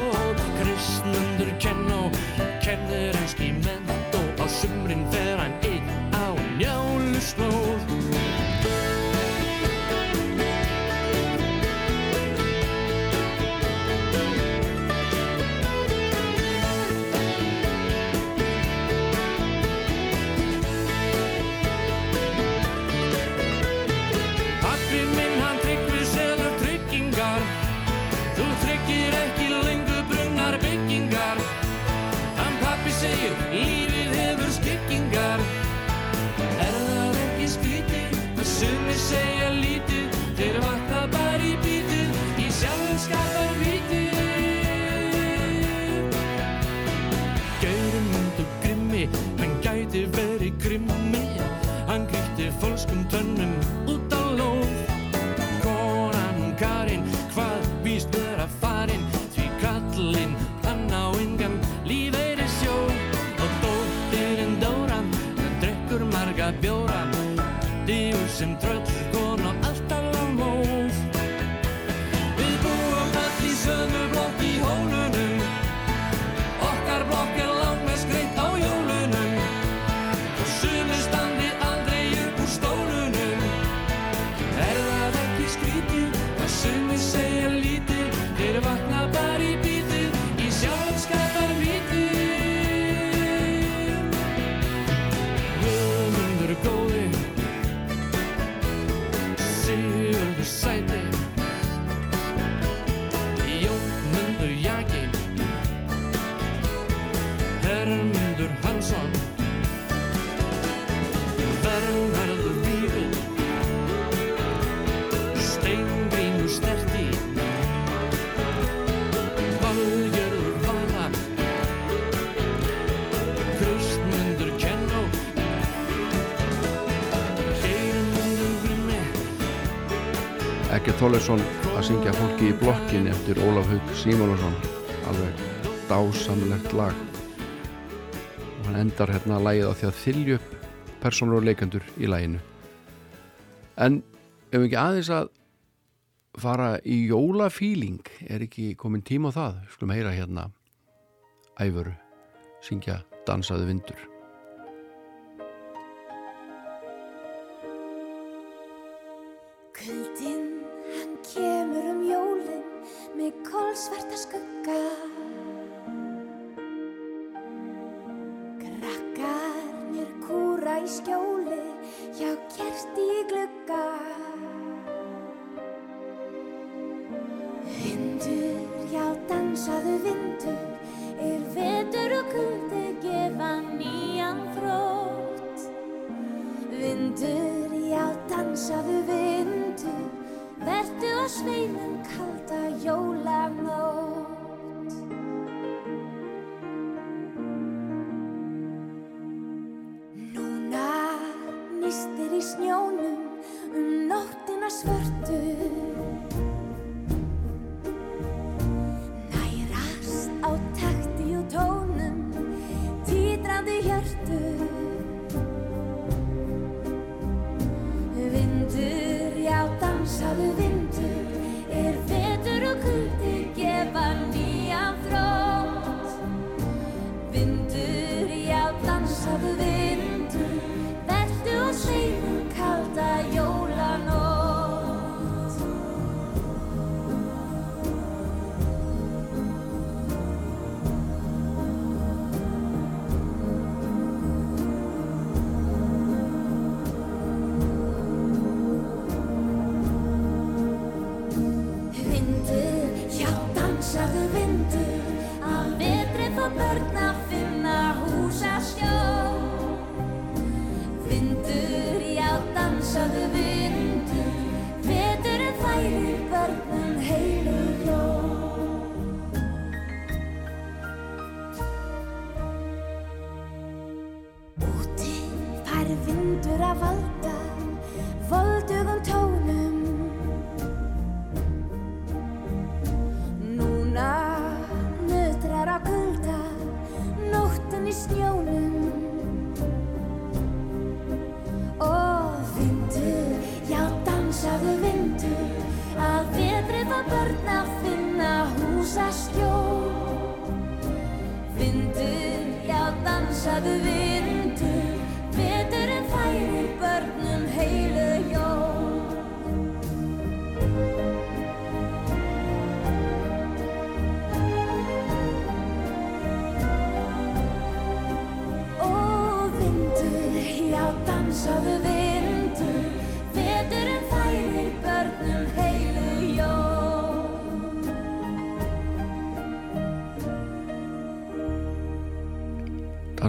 Þorleifsson að syngja fólki í blokkin eftir Ólaf Haug Símonusson alveg dásamlegt lag. Og hann endar hérna lagið á því að þylju upp persónur og leikendur í laginu. En ef ekki aðeins að fara í jólafíling? Er ekki komin tíma á það? Skulum heyra hérna æfuru syngja dansaðu vindur. Kuldinn, hann kemur um jólin með kólsvarta skugga. Krakkarnir kúra í skjóli hjá kerti í glugga. Vindur, já dansaðu vindur er vetur og kuldi gefa nýjan þrótt. Vindur, já dansaðu vindur Vertu á sveinum kalda jólanótt Núna nýstir í snjónum um nóttina svörtu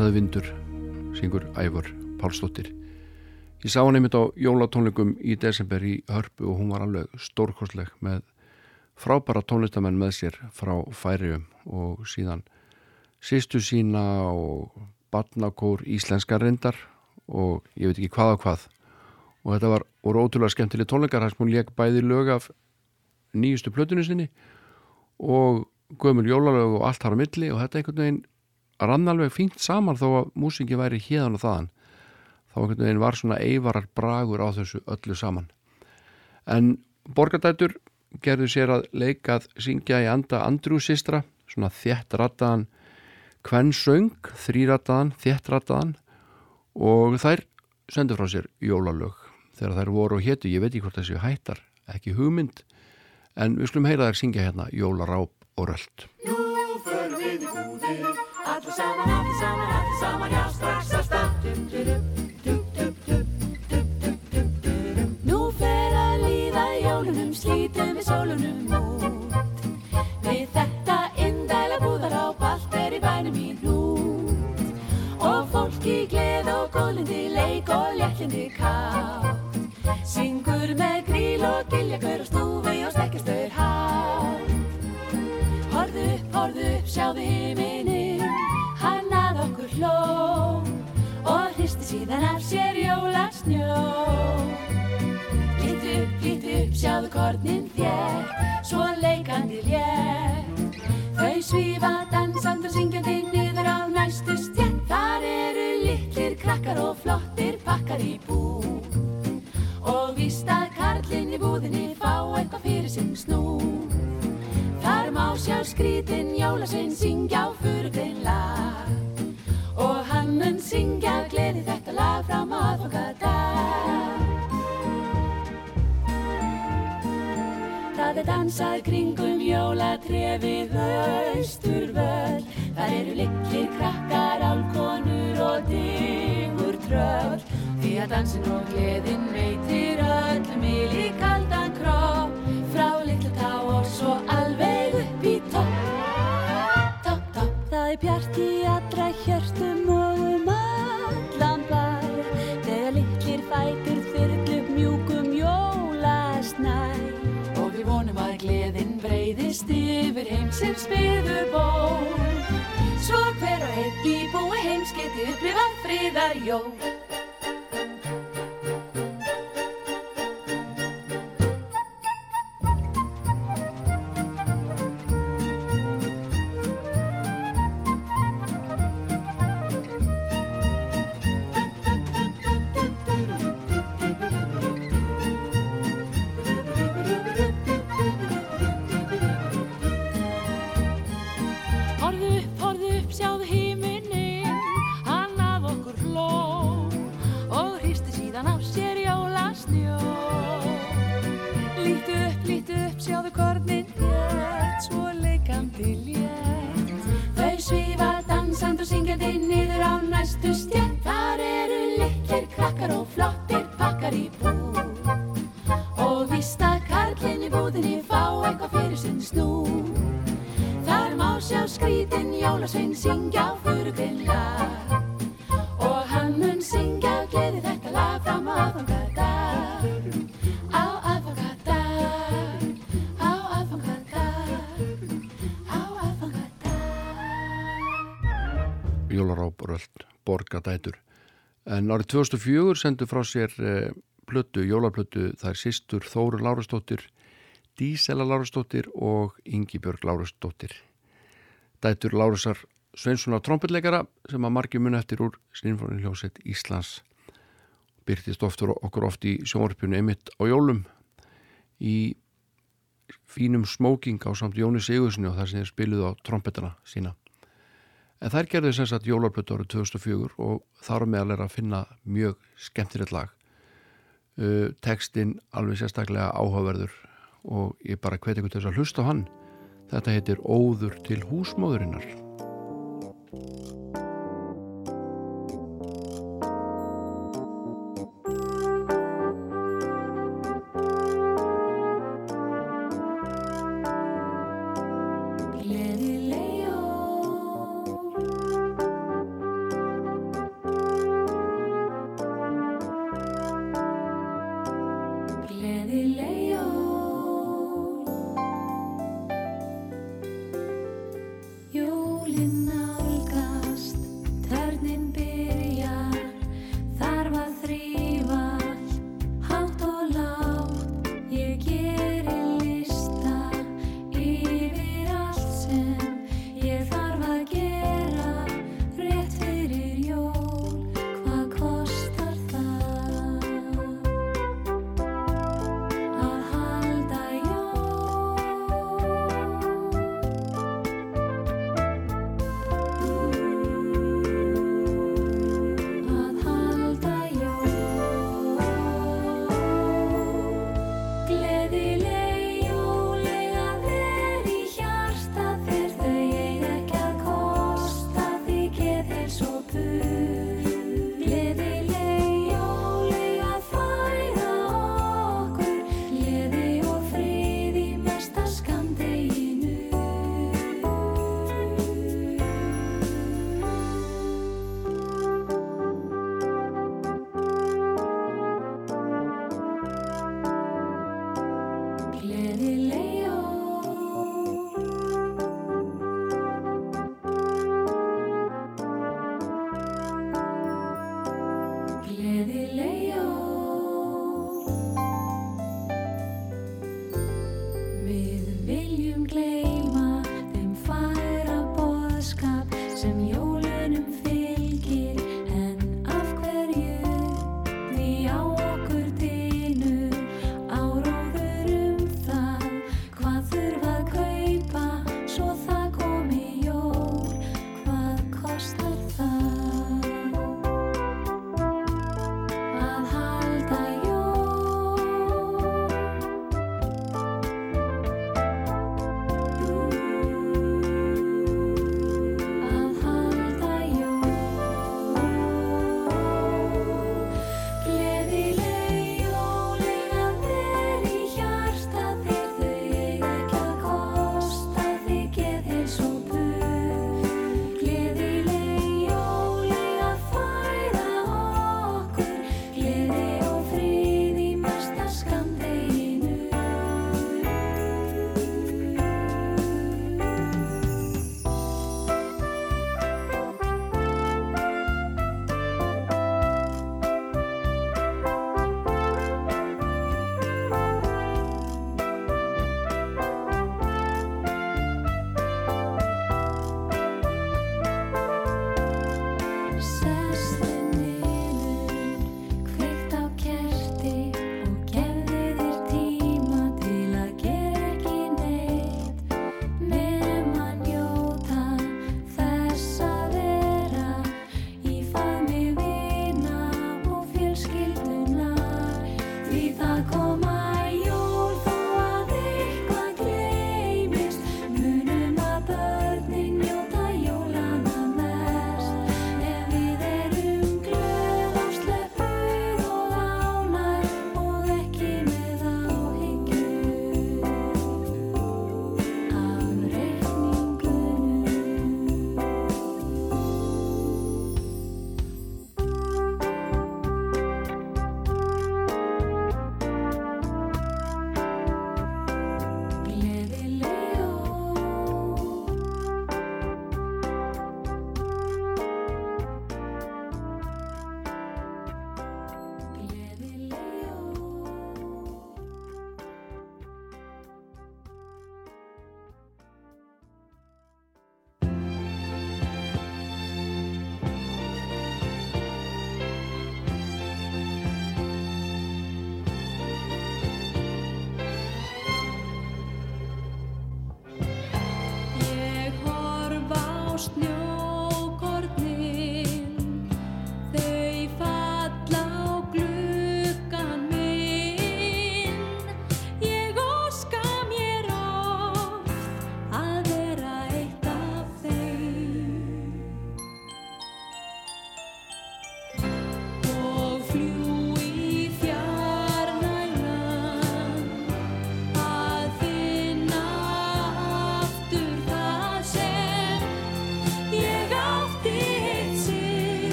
dansaðu vindur syngur Ævar Pálsdóttir. Ég sá hann einmitt á jólatónleikum í desember í Hörpu og hún var alveg stórkostleg með frábæra tónlistamenn með sér frá færium og síðan sýstu sína og barnakór íslenska reyndar og ég veit ekki hvað og hvað. Og þetta var ótrúlega skemmtileg tónleikar þar sem hún leik bæði lög af nýjustu plötunni sinni og gömul jólalög og allt þar á milli og þetta einhvern veginn rann alveg fínt saman þó að músingi væri hérðan og þaðan. Þá einhvern veginn var svona eivarar bragur á þessu öllu saman. En borgardætur gerðu sér að leikað syngja í anda Andrew sistra svona þétt rattaðan kvenn söng, þrýrattaðan, þétt rattaðan og þær sendu frá sér jólalög þegar þær voru og hétu, ég veit ekki hvort þessi hættar ekki hugmynd en við skulum heyra þær syngja hérna jólaráp og röld saman, allir saman, allir saman Já, strax að stað Nú fer að líða jólunum, slítum við sólunum út. Við þetta indæla búðar á allt er í bænum í hnút. Og fólk í gleð og gólindi, leik og léttindi kátt. Syngur með gríl og giljakur og stúfi og stekkjastur hátt. Horðu upp, horðu upp, sjáðu okkur hló. Og hristi síðan af sér jólasnjó. Lítu upp líti upp, sjáðu kornin þér, svo leikandi létt. Þau svífa dansandi og syngjandi niður á næstu stjætt. Þar eru litlir krakkar og flottir pakkar í bú. Og víst að karlinn í búðinni fá eitthvað fyrir sinn snú. Þar má sjá skrítin jólasvein syngja á furugrein lag. Og hann mun syngja gleði þetta lag fram aðfangadag. Það er dansað kringum jólatrefið austurvöll. Þar eru litlir krakkar, álkonur og digur tröll. Því að dansin og gleðin veitir öllum í líkaldan kropp. Frá litlu tá og svo alveg upp í topp. Topp, topp. Það er bjart í allra gleðin breyðist yfir heimsins byður ból. Svo hver og einn íbúi heims geti upplifað friðar jól. En árið 2004 sendu frá sér eh, plötu, jólaplötu það er sýstur Þóru Lárusdóttir Dísela Lárusdóttir og Ingibjörg Lárusdóttir. Dætur Lárusar Sveinssonar trompetleikara sem að margir mun eftir úr Sinfónin hljósett Íslands byrtist oftur okkur oft í sjónvarpjunu einmitt á jólum í fínum smóking á samt Jóni Sigurssoni og þar sem þeir spiluðu á trompetana sína En þær gerðu sem sagt jólarblötu árið 2004 og þar á meðal er að finna mjög skemmtilegt lag. Uh, Tekstinn alveg sérstaklega áhugaverður og ég bara hveti ykkur til þess að hlusta á hann. Þetta heitir Óður til húsmóðurinnar.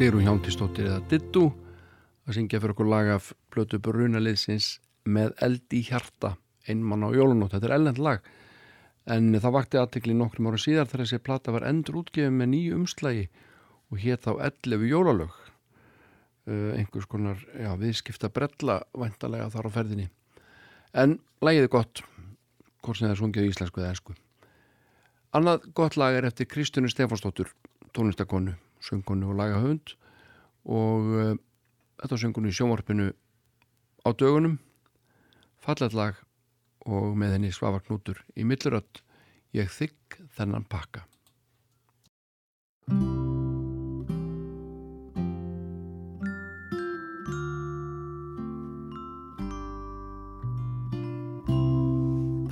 Sigrún Hjántistóttir eða Dittu að syngja fyrir okkur lag af blötu brunaliðsins með eld í hjarta einmann á jólunótt, þetta er ellend lag. En það vakti aðtekli nokkrum ára síðar þegar þessi plata var endur útgefið með nýju umslægi og hétt þá 11 jólalög. Uh, einhvers konar já, viðskipta brella væntalega þar á ferðinni. En lagið er gott hvort sem það er sungið í íslensku eða ensku. Annað gott lag er eftir Kristjunu Stefansdóttur tónlistakonu, söngonu og lagahöfund og uh, þetta var söngunu í sjónvarpinu á dögunum. Fallet lag og með henni Svavar Knútur í millurödd Ég þykk þennan pakka.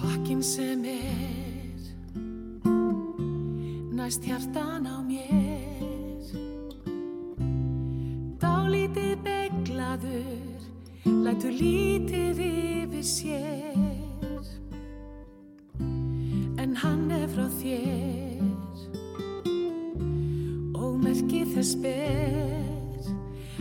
Pakkin sem er næst hjartan lætur lítið yfir sér. En hann er frá þér. Og merki þess ber.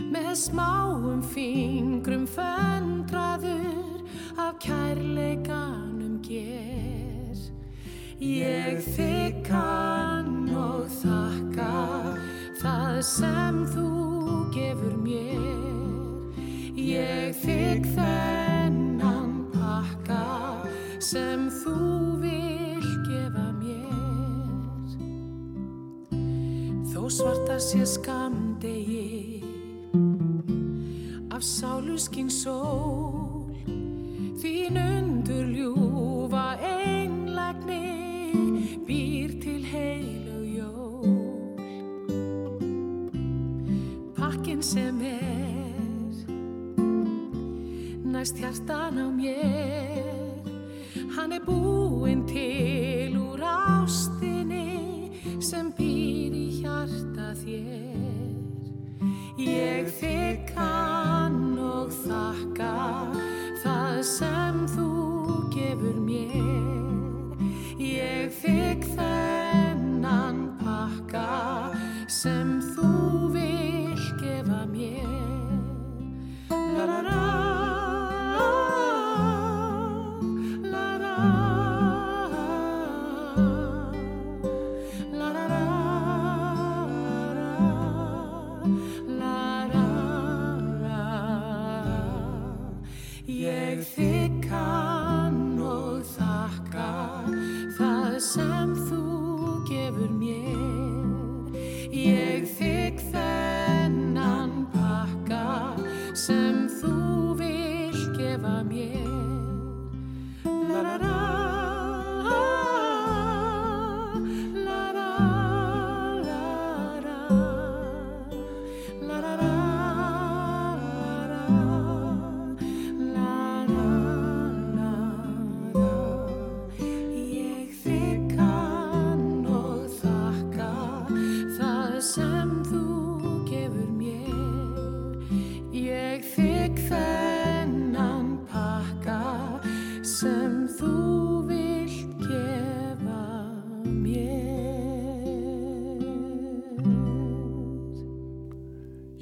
Með smáum fingrum föndraður af kærleikanum ger. Ég þykk hann og þakka það sem þú ég þykk þennan pakka sem þú vil gefa mér. Þó svarta sé skamdegi af sáluskinn sól. Þín undur ljúfa einlægni býr til heilu jól. Pakkin sem er næst hjartan á mér. Hann er búinn til úr ástinni sem býr í hjarta þér. Ég þykk hann og þakka það sem þú gefur mér. Ég þykk þennan pakka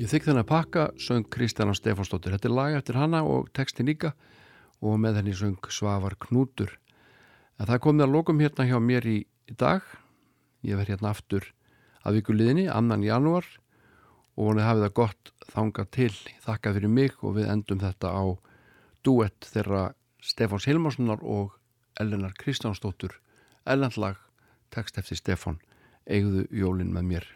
Ég þykk þennan pakka söng Kristjana Stefansdóttir þetta er lag eftir hana og textin líka og með henni söng Svavar Knútur. En það komið að lokum hérna hjá mér í, í dag. Ég verð hérna aftur að viku liðinni, annan janúar og vonið hafið það gott þangað til. Þakka fyrir mig og við endum þetta á duett þeirra Stefáns Hilmarssonar og Ellenar Kristjánsdóttur. Ellenlag, text eftir Stefán. Eigðu jólin með mér